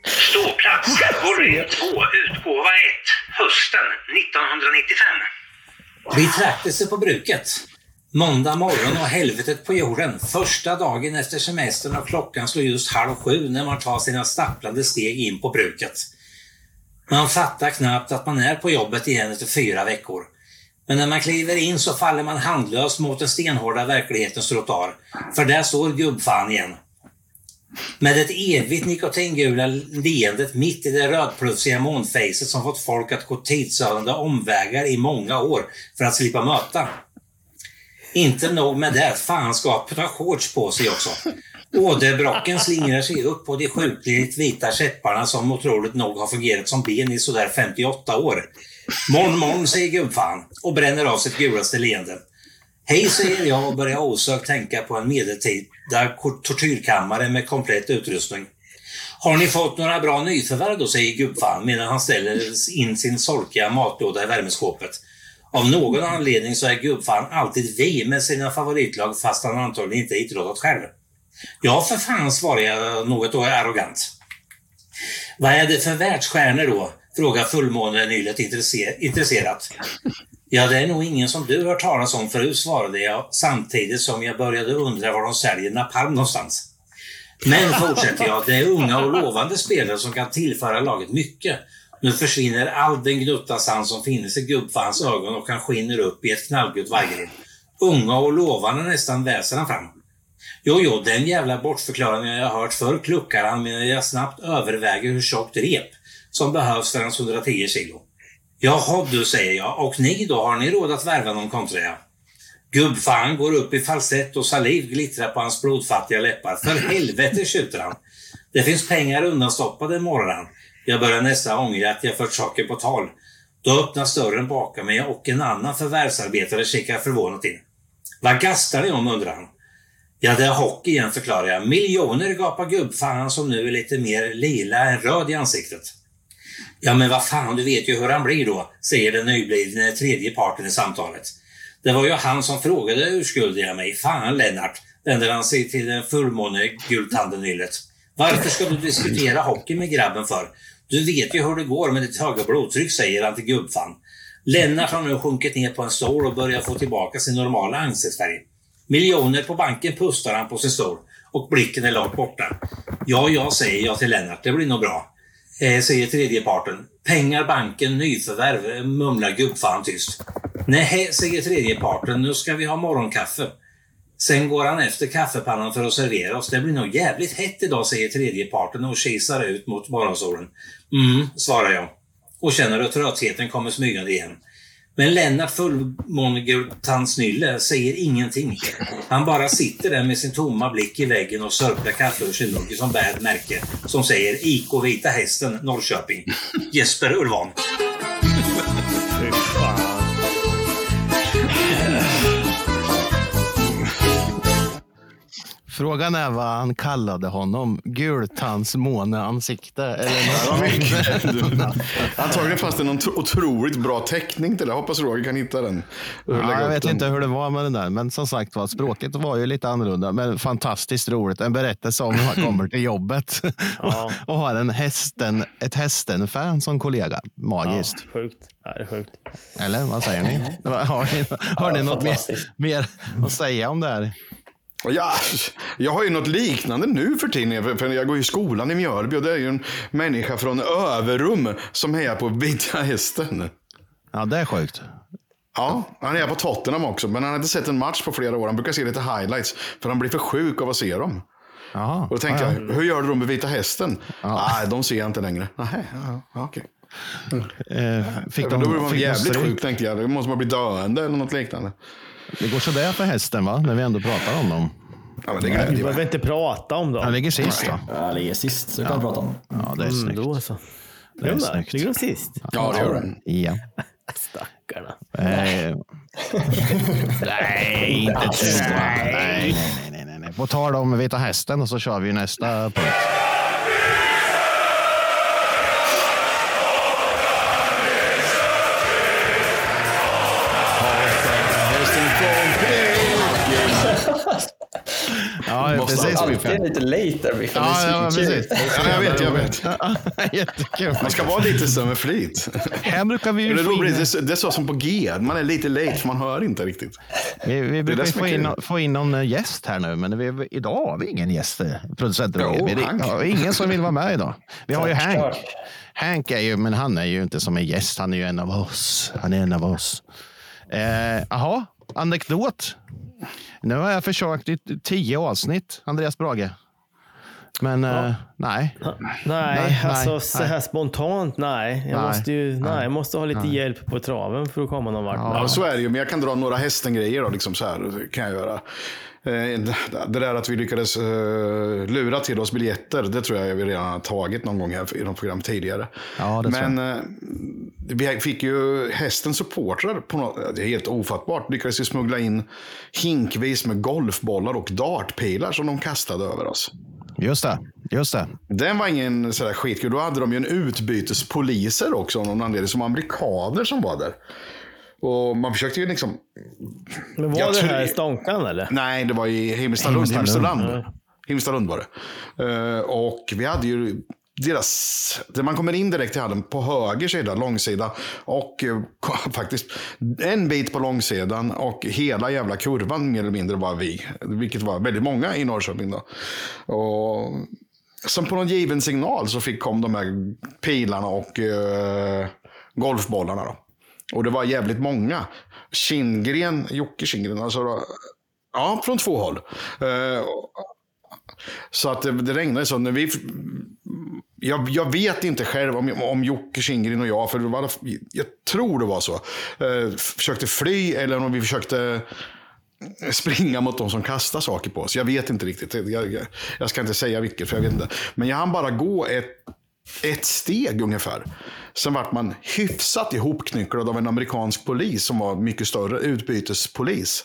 Ståplats, volym 2, utgåva 1, hösten 1995. Betraktelse på bruket. Måndag morgon och helvetet på jorden. Första dagen efter semestern och klockan slår just halv sju när man tar sina stapplande steg in på bruket. Man fattar knappt att man är på jobbet igen efter fyra veckor. Men när man kliver in så faller man handlös mot den stenhårda verklighetens trottoar. För där står gubbfan igen. Med ett evigt nikotingula leendet mitt i det rödplufsiga månfejset som fått folk att gå tidsödande omvägar i många år för att slippa möta. Inte nog med det, fanskapet har shorts på sig också. Åderbrocken slingrar sig upp på de sjukligt vita käpparna som otroligt nog har fungerat som ben i sådär 58 år. Morgon, morgon, säger gubbfan och bränner av sitt gulaste leende. Hej, säger jag och börjar osökt tänka på en medeltida tortyrkammare med komplett utrustning. Har ni fått några bra nyförvärv då, säger gubbfan medan han ställer in sin solkiga matlåda i värmeskåpet. Av någon anledning så är gubbfan alltid vi med sina favoritlag fast han antagligen inte idrottat själv. Ja, för fan, svarade jag något arrogant. Vad är det för världsstjärnor då? frågar fullmånenylet intresse- intresserat. Ja, det är nog ingen som du hört talas om förut, svarade jag samtidigt som jag började undra var de säljer napalm någonstans. Men, fortsätter jag, det är unga och lovande spelare som kan tillföra laget mycket. Nu försvinner all den gnutta sand som finns i gubbfans ögon och han skiner upp i ett knallgult vaggeryd. Unga och lovande nästan väser han fram. Jo, jo, den jävla bortförklaringen jag hört förr kluckar han medan jag snabbt överväger hur tjockt rep som behövs för hans 110 kilo. Jaha du, säger jag. Och ni då, har ni råd att värva någon kontrar jag? Gubbfan går upp i falsett och saliv glittrar på hans blodfattiga läppar. För helvete, tjuter han. Det finns pengar undanstoppade, morrar han. Jag börjar nästan ångra att jag fört saker på tal. Då öppnas dörren bakom mig och en annan förvärvsarbetare kikar förvånat in. Vad gastar ni om, undrar han. Ja, det är hockey igen, förklarar jag. Miljoner gapar gubbfan som nu är lite mer lila än röd i ansiktet. Ja, men vad fan, du vet ju hur han blir då, säger den nyblivne tredje parten i samtalet. Det var ju han som frågade urskuldar jag mig. Fan Lennart, vänder han sig till den fullmåne-gultandenyllet. Varför ska du diskutera hockey med grabben för? Du vet ju hur det går med ditt höga blodtryck, säger han till gubbfan. Lennart har nu sjunkit ner på en stol och börjar få tillbaka sin normala ansiktsfärg. Miljoner på banken pustar han på sin stol och blicken är långt borta. Ja, ja, säger jag till Lennart, det blir nog bra. Eh, säger tredje parten. Pengar, banken, nyförvärv, mumlar gubbfan tyst. Nej, säger tredje parten, nu ska vi ha morgonkaffe. Sen går han efter kaffepannan för att servera oss. Det blir nog jävligt hett idag, säger tredje parten och kisar ut mot morgonsolen. Mm, svarar jag. Och känner hur tröttheten kommer smygande igen. Men Lennart Fullmånegultansnylle säger ingenting. Han bara sitter där med sin tomma blick i väggen och sörplar kaffe ur sin mugg som bär ett märke som säger IK Vita Hästen Norrköping. Jesper Ulvan. Frågan är vad han kallade honom. Gultandsmåneansikte. Eller något. Antagligen fanns det någon tro- otroligt bra teckning till det. Jag hoppas Roger kan hitta den. Ja, jag vet den. inte hur det var med den där, men som sagt var, språket var ju lite annorlunda, men fantastiskt roligt. En berättelse om hur man kommer till jobbet Ja. och har en hästen, ett hästen-fan som kollega. Ja, Magiskt. sjukt. Ja, det är sjukt. Eller vad säger ni? Har ni, har ni något mer, mer att säga om det här? Ja, jag har ju något liknande nu för tiden. för- jag går i skolan i Mjölby och det är ju en människa från Överum som är på Vita Hästen. Ja, det är sjukt. Ja, han är på Tottenham också, men han har inte sett en match på flera år. Han brukar se lite highlights, för han blir för sjuk av att se dem. Jaha. Och då tänkte Ja, jag, hur gör du med Vita Hästen? Nej, de ser jag inte längre. Nej, ja, ja, okej. Eh, Fick Då de, blir man fick de jävligt sjuk tänkte jag. Då måste man bli döende eller något liknande. Det går sådär för hästen, va? När vi ändå pratar om dem. Ja, men det är Vi behöver inte prata om dem. Han ligger sist, va? Jag ligger sist, så jag kan prata om. Ja, det är Mm, snyggt. då så. Det är de snyggt. Ligger de sist? Ja, det gör den. Ja. Stackarna. Eh, nej, inte? Nej, nej, nej, nej, nej. På tal om Vita Hästen så kör vi nästa punkt. Ja, Måste precis. alltid- Alltid lite late där Biffen. Ja, Det är ja, precis. Ja, jag vet, jag vet. Jättekul. Man ska vara lite så med flit. Här brukar vi ju Det, in, är så- det är så som på G. Man är lite late för man hör inte riktigt. vi, vi brukar det få är in, få in någon gäst här nu, men vi, idag har vi ingen gäst. eh, Producent Jo, vi, ja, ingen som vill vara med idag. Vi har ju Hank. Hank är ju, men han är ju inte som en gäst. Han är ju en av oss. Han är en av oss. Eh, Jaha, anekdot. Nu har jag försökt i tio avsnitt, Andreas Brage. Men eh, nej. Nej, Nej, alltså nej, så nej. här spontant, nej. Jag Nej, måste ju, nej, nej, jag måste ha lite hjälp på traven för att komma någon vart. Ja, så är det ju. Men jag kan dra några hästen-grejer då, liksom så här kan jag göra. Eh, Det där att vi lyckades eh, lura till oss biljetter, det tror jag vi redan har tagit någon gång här i något program tidigare. Ja, Men eh, vi fick ju hästens supportrar, på något, det är helt ofattbart, lyckades ju smuggla in hinkvis med golfbollar och dartpilar som de kastade över oss. Just det. Just det. Den var ingen sådär skitkul. Då hade de ju en utbytespoliser också av någon anledning, som amerikaner som var där. Och man försökte ju liksom... Men var Jag det tror- här Stånkan eller? Nej, det var i Himmelstalund. Himmelstalund. Himmelstalund. Himmelstalund var det. Eh, och vi hade ju deras... Där man kommer in direkt till hallen på höger sida, långsida. Och eh, faktiskt en bit på långsidan och hela jävla kurvan mer eller mindre var vi. Vilket var väldigt många i Norrköping då. Och som på någon given signal så fick kom de här pilarna och eh, golfbollarna. Då. Och det var jävligt många. Kindgren, Jocke Kindgren, alltså då, ja, från två håll. Uh, så att det, det regnade så. När vi, jag, jag vet inte själv om, om Jocke Kindgren och jag, för det var, jag tror det var så, uh, försökte fly eller om vi försökte springa mot de som kastar saker på oss. Jag vet inte riktigt. Jag, jag, jag ska inte säga vilket, för jag vet inte. Men jag hann bara gå ett, ett steg ungefär. Sen vart man hyfsat ihopknycklad av en amerikansk polis som var mycket större, utbytespolis.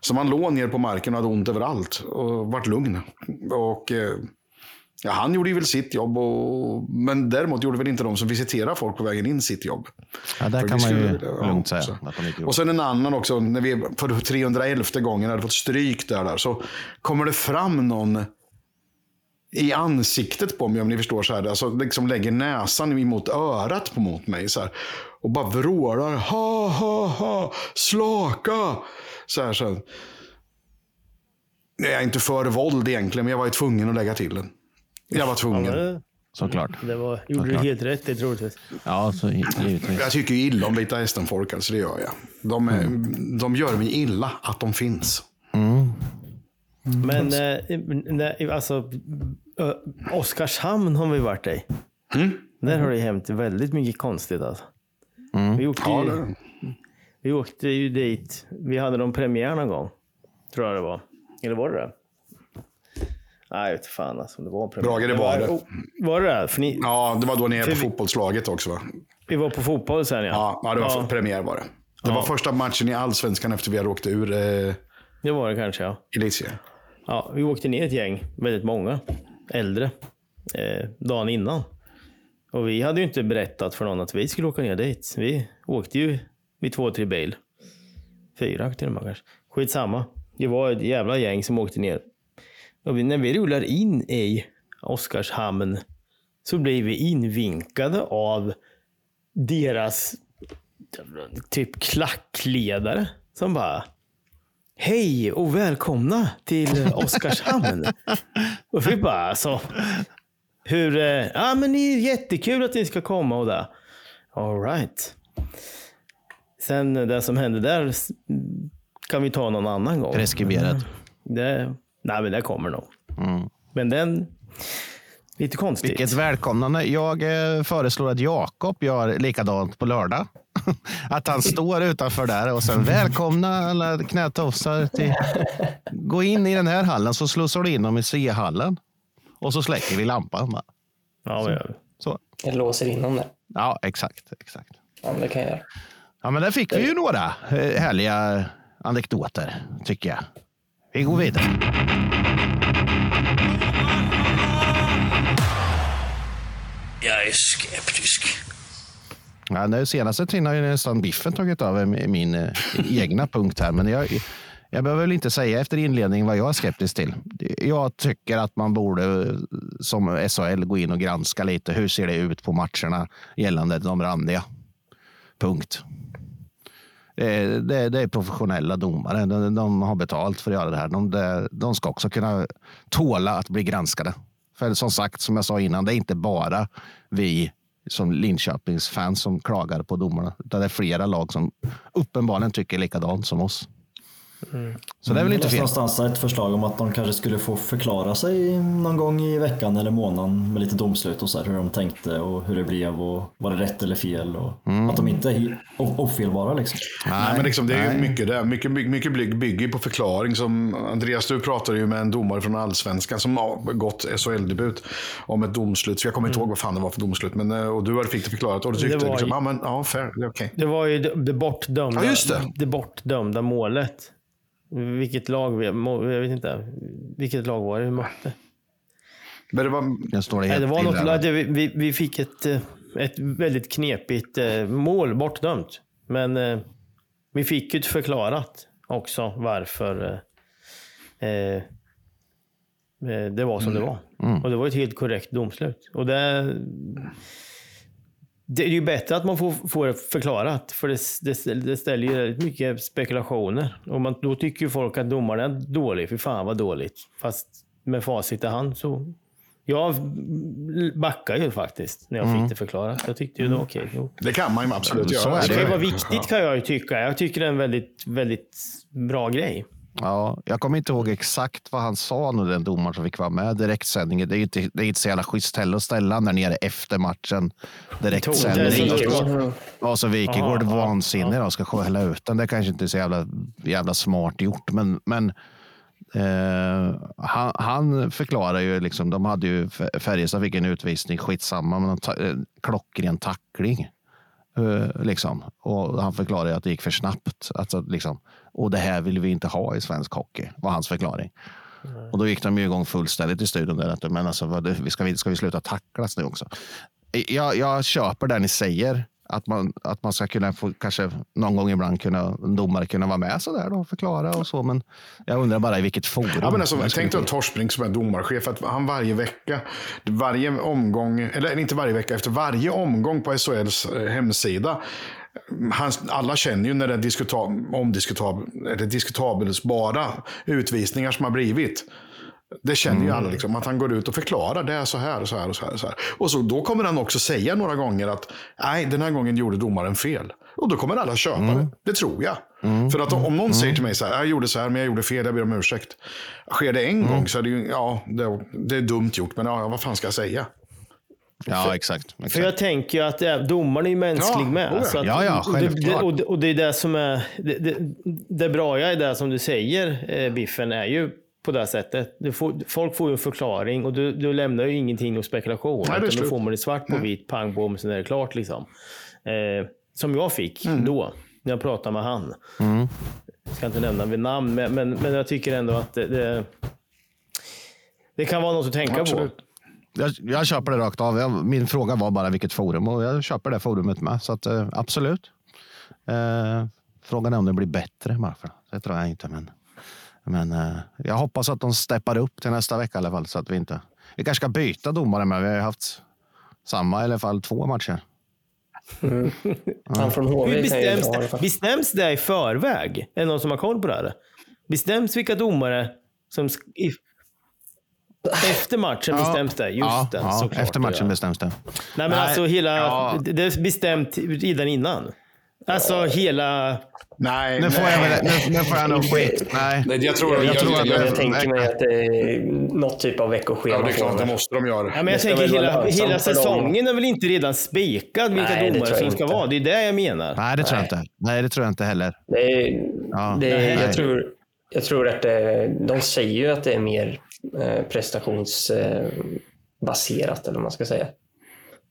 Så man låg ner på marken och hade ont överallt och vart lugn. Och, eh, ja, han gjorde ju väl sitt jobb, och, men däremot gjorde väl inte de som visiterar folk på vägen in sitt jobb. Ja, där För kan man ju skulle- ja, lugnt säga så. Och sen en annan också, när vi för 311 gången hade fått stryk där, där så kommer det fram någon i ansiktet på mig, om ni förstår. så här, alltså liksom lägger näsan emot örat på mot mig. Så här, och bara vrålar. Ha, ha, ha, slaka. Så här, så här. Jag är inte för våld egentligen, men jag var ju tvungen att lägga till den. Jag var Ja, tvungen. det, Såklart. det var, gjorde du Såklart. helt rätt det troligtvis. Ja, så givetvis. Jag tycker ju illa om Vita Hästen-folk, alltså det gör jag. De, är, de gör mig illa att de finns. Men eh, nej, alltså, Oskarshamn har vi varit i. Där har det hänt väldigt mycket konstigt. Alltså. Vi, åkte Ja, ju, vi åkte ju dit. Vi hade någon premiär någon gång. Tror jag det var. Eller var det det? Nej, jag vet inte fan alltså, om det var en premiär. Brage, det var det. Oh, var det det? För ni, ja, det var då ni är på vi- fotbollslaget också va? vi var på fotboll sen ja. Ja, ja det var premiär var det. Det var första matchen i Allsvenskan efter vi hade åkt ur eh, Det var det kanske ja. elitserien. Ja, vi åkte ner ett gäng, väldigt många, äldre, eh, dagen innan. Och vi hade ju inte berättat för någon att vi skulle åka ner dit. Vi åkte ju vid två, tre bil. Fyra till och med kanske. Skitsamma. Det var ett jävla gäng som åkte ner. Och vi, när vi rullar in i Oskarshamn så blir vi invinkade av deras typ klackledare som bara Hej och välkomna till Oskarshamn. och vi bara alltså. Hur, eh, ja men det är jättekul att ni ska komma och det. All right. Sen det som hände där kan vi ta någon annan gång. Preskriberat. Det, nej men det kommer nog. Mm. Men den, lite konstigt. Vilket välkomnande. Jag eh, föreslår att Jakob gör likadant på lördag. Att han står utanför där och sen välkomna alla knätofsar till... Gå in i den här hallen så slussar du in dem i C-hallen. Och så släcker vi lampan. Ja, men, jag- Så. Jag låser in dem där. Ja, exakt. exakt. Ja, men det kan jag göra. Ja, men där fick vi ju några eh, härliga anekdoter, tycker jag. Vi går vidare. Jag är skeptisk. Ja, den senaste tiden har ju nästan Biffen tagit över min eh, egna punkt här. Men jag, Jag behöver väl inte säga efter inledningen vad jag är skeptisk till. Jag tycker att man borde som SHL gå in och granska lite. Hur ser det ut på matcherna gällande de randiga? Punkt. Det är, det, är, det är professionella domare. De, de har betalt för att göra det här. De, de ska också kunna tåla att bli granskade. För som sagt, som jag sa innan, det är inte bara vi som Linköpings fans som klagar på domarna. Utan det är flera lag som uppenbarligen tycker likadant som oss. Så det är väl inte Jag fel. läste någonstans ett förslag om att de kanske skulle få förklara sig någon gång i veckan eller månaden med lite domslut och så här, hur de tänkte och hur det blev och var det rätt eller fel och Mm. att de inte är ofelbara liksom. Nej, men liksom, det är ju mycket det. Mycket, mycket, mycket bygg- bygger på förklaring. Som Andreas, du pratade ju med en domare från Allsvenskan som har gått SHL-debut om ett domslut. Så jag kommer inte ihåg vad fan det var för domslut. Men, eh, och du fick det förklarat och du tyckte Det var liksom, ju- ja, men, ja, fair, det okej. Det var ju det, det, bortdömda, Ja, just det. bortdömda målet. Vilket lag vi, jag vet inte, vilket lag var det vi mötte? Men det var, Nu står det Nej, det var något, lag- det, vi, vi fick ett, eh, ett väldigt knepigt eh, mål bortdömt. Men eh, vi fick ju förklarat också varför eh, det var som det var. Och det var ett helt korrekt domslut. Och det, det är ju bättre att man får, får det förklarat, för det, det, det ställer ju väldigt mycket spekulationer. Och man, då tycker ju folk att domaren är dålig. För fan vad dåligt. Fast med facit i hand så... Jag backar ju faktiskt när jag fick det förklarat. Jag tyckte ju det var okej. jo. det kan man ju absolut göra. Det kan ju. vara viktigt kan jag ju tycka. Jag tycker det är en väldigt, väldigt bra grej. Ja, jag kommer inte ihåg exakt vad han sa nu, den domaren som fick vara med. Direktsändningen, det är inte, det är inte så jävla schysst heller att ställa där nere efter matchen. Direktsändning. Och så- Wikegård vansinnig och ska skälla ut den. Det kanske inte är så jävla, jävla smart gjort, men, men eh, han, han förklarar ju, liksom, de hade ju, Färjestad fick en utvisning, skitsamma, men en ta, eh, klockren tackling. Eh, liksom. Och han förklarade att det gick för snabbt. Alltså, liksom. Och det här vill vi inte ha i svensk hockey, var hans förklaring. Och då gick de ju igång fullständigt i studion. Där, att, men alltså, vad, ska, vi, ska vi sluta tacklas nu också? Jag, jag köper det ni säger. Att man, att man ska kunna få, kanske någon gång ibland kunna, domare kunna vara med så där och förklara och så. Men jag undrar bara i vilket forum. Ja, men alltså, tänk dig. Torsbrink som är domarchef. Att han varje vecka, varje omgång, eller inte varje vecka, efter varje omgång på SHLs eh, hemsida. Han, alla känner ju när det är diskutab, omdiskutabel, eller diskutabelsbara utvisningar som har blivit. Det känner ju alla, liksom, att han går ut och förklarar. Det är så här och så här och så här. Och, så här. och så, då kommer han också säga några gånger att nej, den här gången gjorde domaren fel. Och då kommer alla köpa det. Det tror jag. För att om, någon säger till mig så här, jag gjorde så här, men jag gjorde fel, jag ber om ursäkt. Sker det en gång så är det ju, ja, det, det är dumt gjort, men ja, vad fan ska jag säga? Ja, exakt. För exakt. jag tänker ju att äh, domaren är ju mänsklig Ja, med. oh ja. Så att, Ja, ja, och, det, självklart. och, det, och det är det som är... Det, det, det bra är det som du säger, eh, Biffen, är ju på det sättet. Får, folk får ju en förklaring och du, du lämnar ju ingenting och spekulation. Nej, det utan då får man det svart på vitt, pang bom, sen är det klart. Liksom. Eh, som jag fick Mm. då, när jag pratade med han. Jag ska inte nämna vid namn, men, men, men jag tycker ändå att det, det, det kan vara något att tänka Absolut. på. Jag, jag köper det rakt av. Jag, min fråga var bara vilket forum och jag köper det forumet med. Så att, eh, absolut. Eh, frågan är om det blir bättre varför. Det tror jag inte. Men, men eh, jag hoppas att de steppar upp till nästa vecka i alla fall. Så att vi, inte, vi kanske ska byta domare med. Vi har haft samma i alla fall två matcher. Han från HV bestäms det. bestäms det i förväg? Är det någon som har koll på det här? Bestäms vilka domare som... I, efter matchen bestäms det? Just ja, det, ja, efter matchen ja. bestäms det. Nej, men Nej, alltså hela... ja. Det är bestämt redan innan. Alltså hela... Nej, Nu får jag, väl, nu, nu får jag nog skit. Nej. Nej, jag tror, Jag, jag, tror jag, att jag, det, tänker mig att det är något typ av veckoschema. ja, det är klart, det måste de göra. Ja, men jag tänker hela, hela säsongen är väl inte redan spikad vilka Nej, domare tror jag som ska inte. vara. Det är det jag menar. Nej, det tror jag inte. Nej, det tror jag inte heller. Det är, Ja, det är, nej. jag, tror, jag tror att det, de säger ju att det är mer eh, prestationsbaserat, eller vad man ska säga.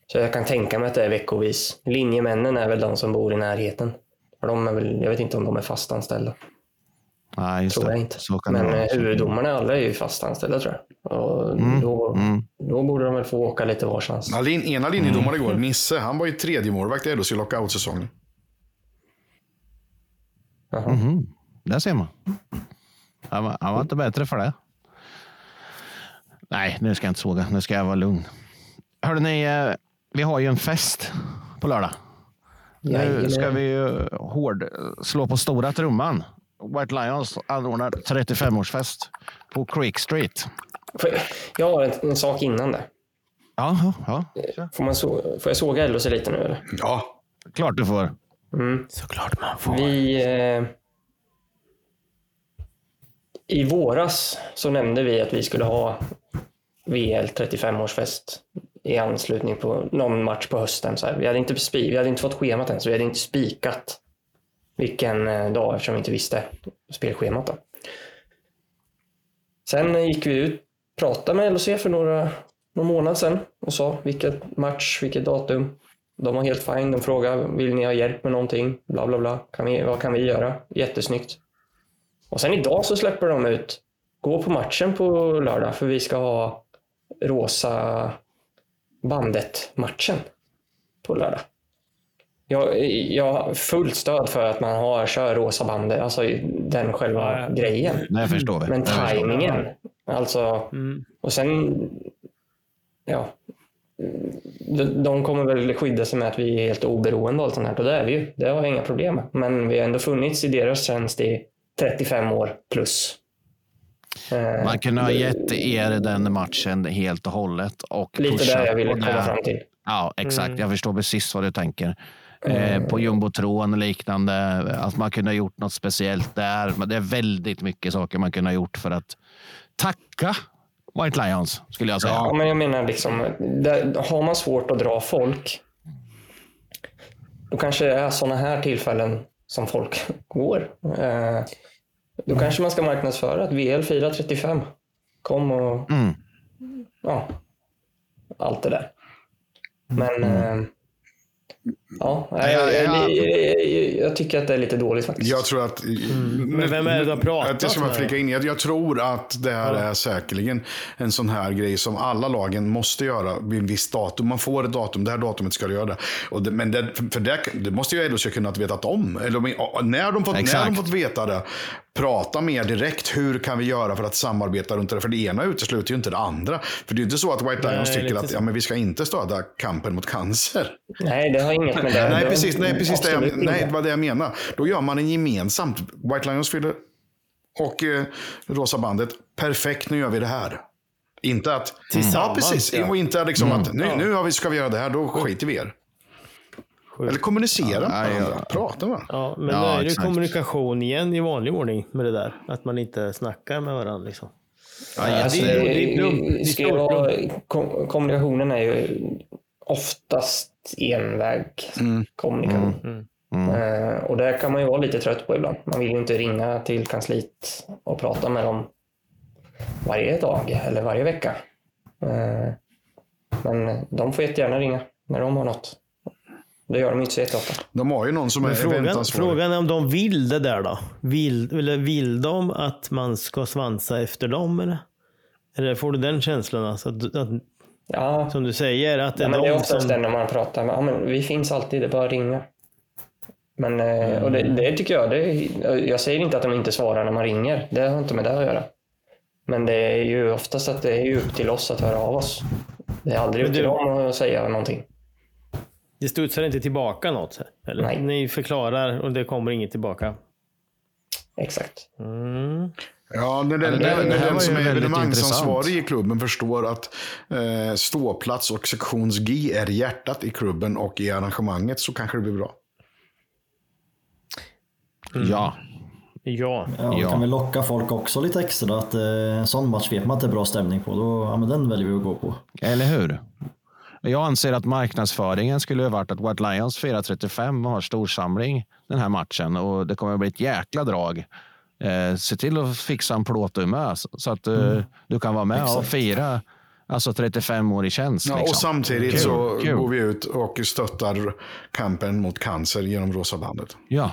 Så jag kan tänka mig att det är veckovis. Linjemännen är väl de som bor i närheten. För de är väl, jag vet inte om de är fastanställda. Nej, just tror det. jag inte. Så kan det Men eh, huvuddomarna alla är ju fastanställda tror jag. Och Mm, då, mm. då borde de väl få åka lite varstans. Ja, lin, ena linjedomaren igår, Nisse, han var ju tredje målvakt i LHC lockout-säsongen. Mhm. Där ser man. Han var, han var inte bättre för det. Nej, nu ska jag inte såga. Nu ska jag vara lugn. Hörde ni, eh, vi har ju en fest på lördag. Nu ska vi ju hård slå på stora trumman. White Lions anordnar 35-årsfest på Creek Street. Jag- har en, en sak innan det. Ja, ja, ja. Får, man så, får jag såga Ellos lite nu eller? Ja, klart du får. Mm. Såklart man får. Vi... Eh, I våras så nämnde vi att vi skulle ha VL 35-årsfest i anslutning på någon match på hösten. Så här. Vi, hade inte spi- vi hade inte fått schemat än, så vi hade inte spikat vilken eh, dag eftersom vi inte visste spelschemat. Då. Sen gick vi ut, pratade med LHC för några, någon månad sedan och sa vilket match, vilket datum. De var helt fine. De frågade, vill ni ha hjälp med någonting? Bla, bla, bla. Kan vi, vad kan vi göra? Jättesnyggt. Och sen idag så släpper de ut, gå på matchen på lördag för vi ska ha rosa bandet-matchen på lördag. Jag, jag har fullt stöd för att man har, kör rosa bandet, alltså den själva Ja. grejen. Det förstår vi. Men Det förstår vi. tajmingen, alltså, Mm. och sen, ja, de, de kommer väl skydda sig med att vi är helt oberoende och allt sånt här. Och det är vi ju. Det har jag inga problem med. Men vi har ändå funnits i deras tjänst i 35 år plus. Eh, Man kunde ha gett er den matchen helt och hållet. Och Lite där jag ville komma fram till. Ja, exakt. Mm. Jag förstår precis vad du tänker. Eh, på jumbotron och liknande. Att man kunde ha gjort något speciellt där. Men det är väldigt mycket saker man kunde ha gjort för att tacka White Lions, skulle jag säga. Ja, men jag menar liksom, där, har man svårt att dra folk, då kanske det är sådana här tillfällen som folk går. Eh, då kanske man ska marknadsföra att VL firar 35. Kom och Mm. ja, allt det där. Men eh, ja, jag, jag, jag, jag, tycker att det är lite dåligt faktiskt. Jag tror att... Men vem är det du har pratat Att Jag med? flika in. Jag, jag tror att det här är säkerligen en sån här grej som alla lagen måste göra vid en viss datum. Man får ett datum, det här datumet ska du göra det. Och det men det, för det, det måste ju LHC kunnat vetat om. Eller om- när de, fått, när de fått veta det, prata mer direkt. Hur kan vi göra för att samarbeta runt det? För det ena utesluter ju inte det andra. För det är ju inte så att White Lions Nej, tycker att ja, men vi ska inte stödja kampen mot cancer. Nej, det har inget med det Nej, precis. Nej, precis det, jag, nej, inte. det var det jag menar. Då gör man en gemensamt. White Lions fyller och eh, Rosa bandet. Perfekt, nu gör vi det här. Inte att... Tillsammans, Ja, precis. ja. Och inte liksom att nu, Ja. nu har vi, ska vi göra det här, då skiter vi i er. Eller kommunicera med Ja, varandra. ja. Prata med. Ja, men Ja, då är det exakt. kommunikation igen i vanlig ordning med det där. Att man inte snackar med varandra. Liksom. Ja, Alltså, det det. Det jag vara, kom, kommunikationen är ju oftast envägskommunikation. Mm. Eh, och det kan man ju vara lite trött på ibland. Man vill ju inte ringa till kansliet och prata med dem varje dag eller varje vecka. Eh, men de får jättegärna ringa när de har något. Det gör de inte så jätteofta. De har ju någon som är frågan, frågan är om de vill det där då? Vill, eller vill de att man ska svansa efter dem? Eller, eller får du den känslan? Alltså, att, att, Ja, som du säger, att det ja är men det är de oftast som... det när man pratar. med- Ja, men vi finns alltid, det är bara att ringa. Men, eh, och det, det tycker jag, det, jag säger inte att de inte svarar när man ringer. Det har inte med det att göra. Men det är ju oftast att det är upp till oss att höra av oss. Det är aldrig upp till du- dem att säga någonting. Det studsar inte tillbaka något? Eller? Nej. Ni förklarar och det kommer inget tillbaka? Exakt. Mm. Ja, när Ja, den, här den ju som är evenemangsansvarig i klubben förstår att eh, ståplats och sektions-G är hjärtat i klubben och i arrangemanget så kanske det blir bra. ja. Ja. Ja, Ja. kan vi locka folk också lite extra att eh, en sån match vet man att det är bra stämning på. Då, ja, men den väljer vi att gå på. Eller hur? Jag anser att marknadsföringen skulle ha varit att White Lions firar 35 och har storsamling den här matchen och det kommer att bli ett jäkla drag. Eh, se till att fixa en plåt du med så att eh, du kan vara med och Exakt. fira alltså 35 år i tjänst. Ja, liksom. och samtidigt Kul, så kul. går vi ut och stöttar kampen mot cancer genom Rosa bandet. Ja,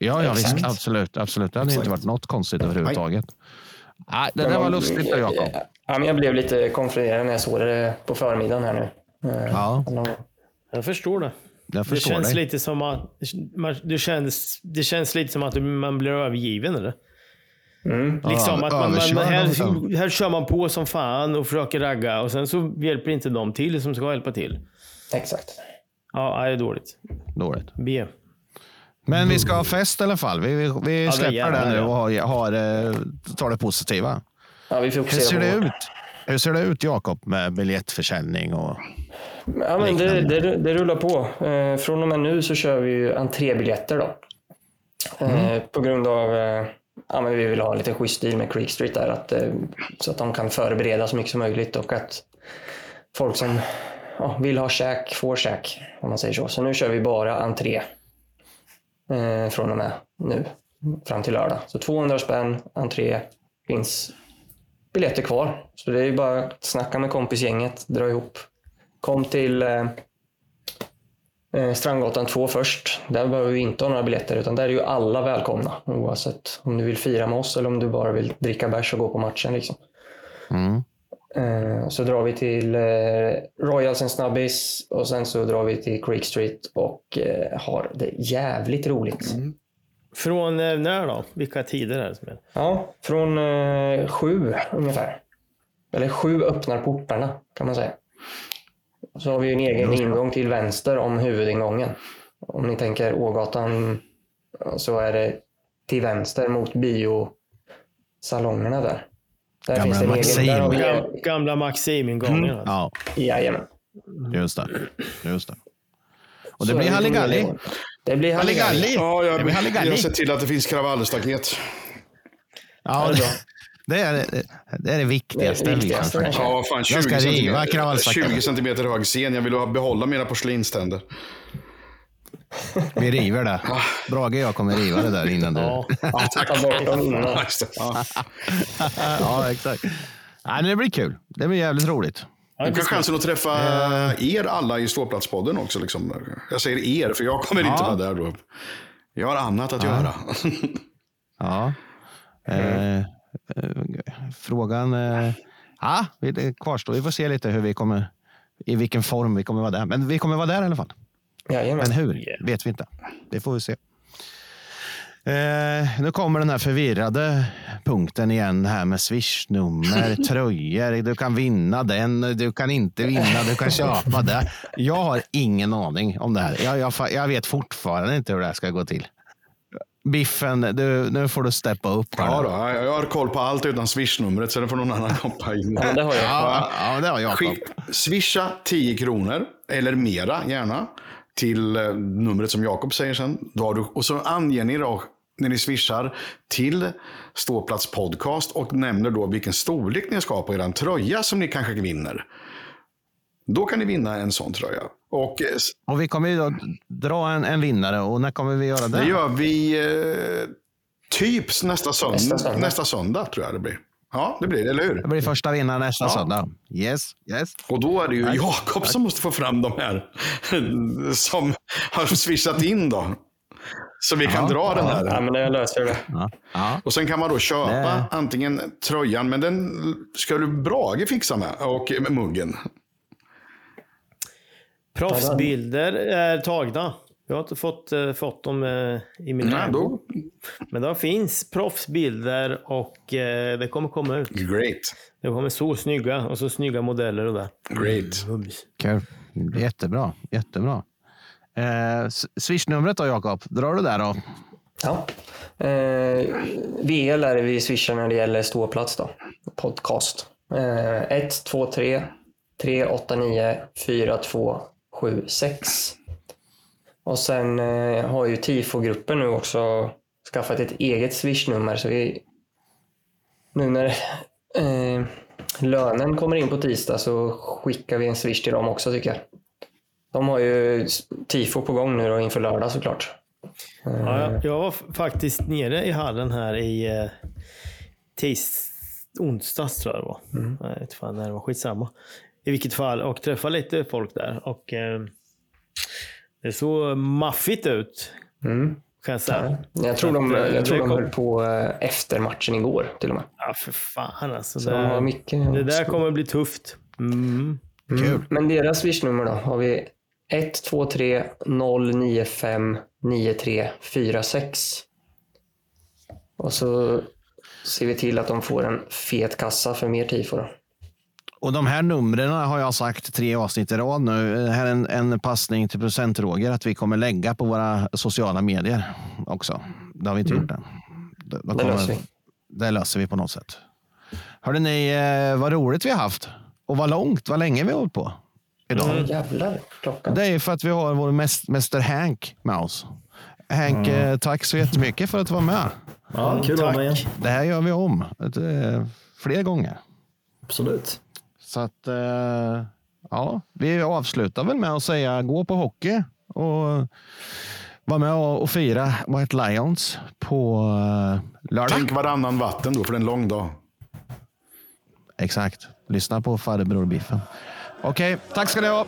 ja, ja visst, absolut, absolut. Det hade inte Exakt. varit något konstigt överhuvudtaget. Nej, det där var lustigt då, Jakob. Ja, men jag blev lite konfunderad när jag såg det på förmiddagen här nu. Eh, Ja. Jag förstår det. Jag Det förstår känns, dig. lite som att, man- det, känns, det känns lite som att man blir övergiven eller? Liksom Ja, att man, man, här, liksom. här kör man på som fan och försöker ragga och sen så hjälper inte de till som ska hjälpa till. Exakt. Ja, det är dåligt. Dåligt. B. Men vi ska ha fest i alla fall. Vi, vi, vi det släpper gärna, det nu ja. och har, har, eh, tar det positiva. Ja, vi Hur ser det ut? Hur ser det ut Jakob med biljettförsäljning? Och... Ja, men det, det, det rullar på. Eh, från och med nu så kör vi ju entrébiljetter då. Eh, på grund av eh, ja, men vi vill ha en liten schysst deal med Creek Street där. Att, så att de kan förbereda så mycket som möjligt och att folk som ja, vill ha käk får käk. Om man säger så. Så nu kör vi bara entré. Eh, från och med nu. Fram till lördag. Så 200 spänn, entré. Finns biljetter kvar. Så det är ju bara att snacka med kompisgänget, dra ihop. Kom till eh, eh, Strandgatan 2 först. Där behöver vi inte ha några biljetter utan där är ju alla välkomna. Oavsett om du vill fira med oss eller om du bara vill dricka bärs och gå på matchen. Liksom. Mm. Eh, så drar vi till eh, Royals en snabbis och sen så drar vi till Creek Street och eh, har det jävligt roligt. Från eh, när då? Vilka tider är det som är? Ja, från eh, sju ungefär. Eller sju öppnar portarna kan man säga. Så har vi en egen ingång till vänster om huvudingången. Om ni tänker Ågatan så är det till vänster mot biosalongerna där. Där Gamla finns det en egen... Där har vi, Gam, gamla Maxim-ingången. alltså. Ja, jajamän. just det. Just det. Och det Så blir Halligalli. Det blir Halligalli. Ja, jag, Det blir jag Halligalli. sett till att det finns kravallstaket. Ja, det, det, är, det- det är det viktigaste. Det är det viktigaste, liksom. Ja, fan, 20 Jag ska riva centimeter, kravallstaketet. 20 centimeter hög scen. Jag vill ha- behålla mina porslinständer. Vi river det. Brage och jag kommer riva det där innan du... Ja. Ta bort dem innan. Ja. Ja. ja, exakt. Nej, men det blir kul. Det blir jävligt roligt. Ja, Du kan chansen att träffa er alla i Ståplatspodden också. Liksom. Jag säger er, för jag kommer inte Ja. vara där då. Jag har annat att göra. Ja. Eh, eh, frågan... Eh, ja, vi- det kvarstår. Vi får se lite hur vi kommer... I vilken form vi kommer vara där. Men vi kommer vara där i alla fall. Jajamän. Men hur vet vi inte. Det får vi se. Eh, nu kommer den här förvirrade punkten igen här med swishnummer, tröjor. Du kan vinna den, du kan inte vinna, du kan köpa det. Jag har ingen aning om det här. Jag, jag, jag vet fortfarande inte hur det här ska gå till. Biffen, du, nu får du steppa upp. Ja, då, jag har koll på allt utan swishnumret, så det får någon annan hoppa in. Ja, det har jag. Ja, ja, det har jag. Skick, swisha 10 kronor, eller mera gärna, till eh, numret som Jakob säger sen. Då har du, och så anger ni då, när ni swishar till Ståplats podcast och nämner då vilken storlek ni ska ha på er tröja som ni kanske vinner. Då kan ni vinna en sån tröja. Och eh, Och vi kommer ju då dra en, en vinnare och när kommer vi göra det? det gör vi eh, typ nästa söndag, Nästa nästa söndag. söndag. tror jag det blir. Ja, det blir det, eller hur? Det blir första vinnaren nästa Ja. söndag. Yes, yes. Och då är det ju Jakob som måste få fram de här som har swishat in då. Så vi kan Ja, dra den Ja, här. men det löser det. Ja. Ja. Och sen kan man då köpa Nej. antingen tröjan, men den ska du Brage fixa med, och med muggen. Proffsbilder är tagna. Jag har inte fått, eh, fått dem eh, i min Nej, då, Men det finns proffsbilder och eh, det kommer komma ut. great. Det kommer så snygga och så snygga modeller och där. Great. Kul. Jättebra. Jättebra. Eh, Swishnumret då, Jakob? Drar du där då? Ja. Eh, VL är det vi swishar när det gäller ståplats då. Podcast. Eh, 1, 2, 3, 3, 8, 9, 4, 2, 7, 6. Och sen eh, har ju TIFO-gruppen nu också skaffat ett eget swishnummer. Så vi, nu när eh, lönen kommer in på tisdag så skickar vi en swish till dem också tycker jag. De har ju TIFO på gång nu då inför lördag såklart. Ja, jag- jag var faktiskt nere i hallen här i eh, tis, onsdags tror jag det var. Jag vet fan när det var, skitsamma. I vilket fall, och träffade lite folk där. Och eh, det såg maffigt ut. Mm. Kan jag säga. Jag tror de, eh, jag tror de höll på eh, efter matchen igår till och med. Ja, för fan alltså. Så det, mycket. det där kommer bli tufft. Mm. Mm. Men deras swishnummer då har vi 123 095 9346. Och så ser vi till att de får en fet kassa för mer tifo. då. Och de här numren har jag sagt tre avsnitt i rad nu. Det här är en, en passning till procent-Roger att vi kommer lägga på våra sociala medier också. Det har vi inte gjort än. Det, Mm. Det löser vi. Det löser vi på något sätt. Hörde ni eh, vad roligt vi har haft? Och vad långt, vad länge vi har hållit på idag. Mm. Jävlar, klockan. Det är för att vi har vår mäst, mäster Hank med oss. Hank, eh, tack så jättemycket för att du var med. Ja, kul att vara med igen. Det här gör vi om eh, fler gånger. Absolut. Så att, eh, ja, vi avslutar väl med att säga gå på hockey och vara med och, fira White Lions på eh, lördag. Tänk varannan vatten då, för det är en lång dag. Exakt. Lyssna på farbror Biffen. Okej, tack ska ni ha.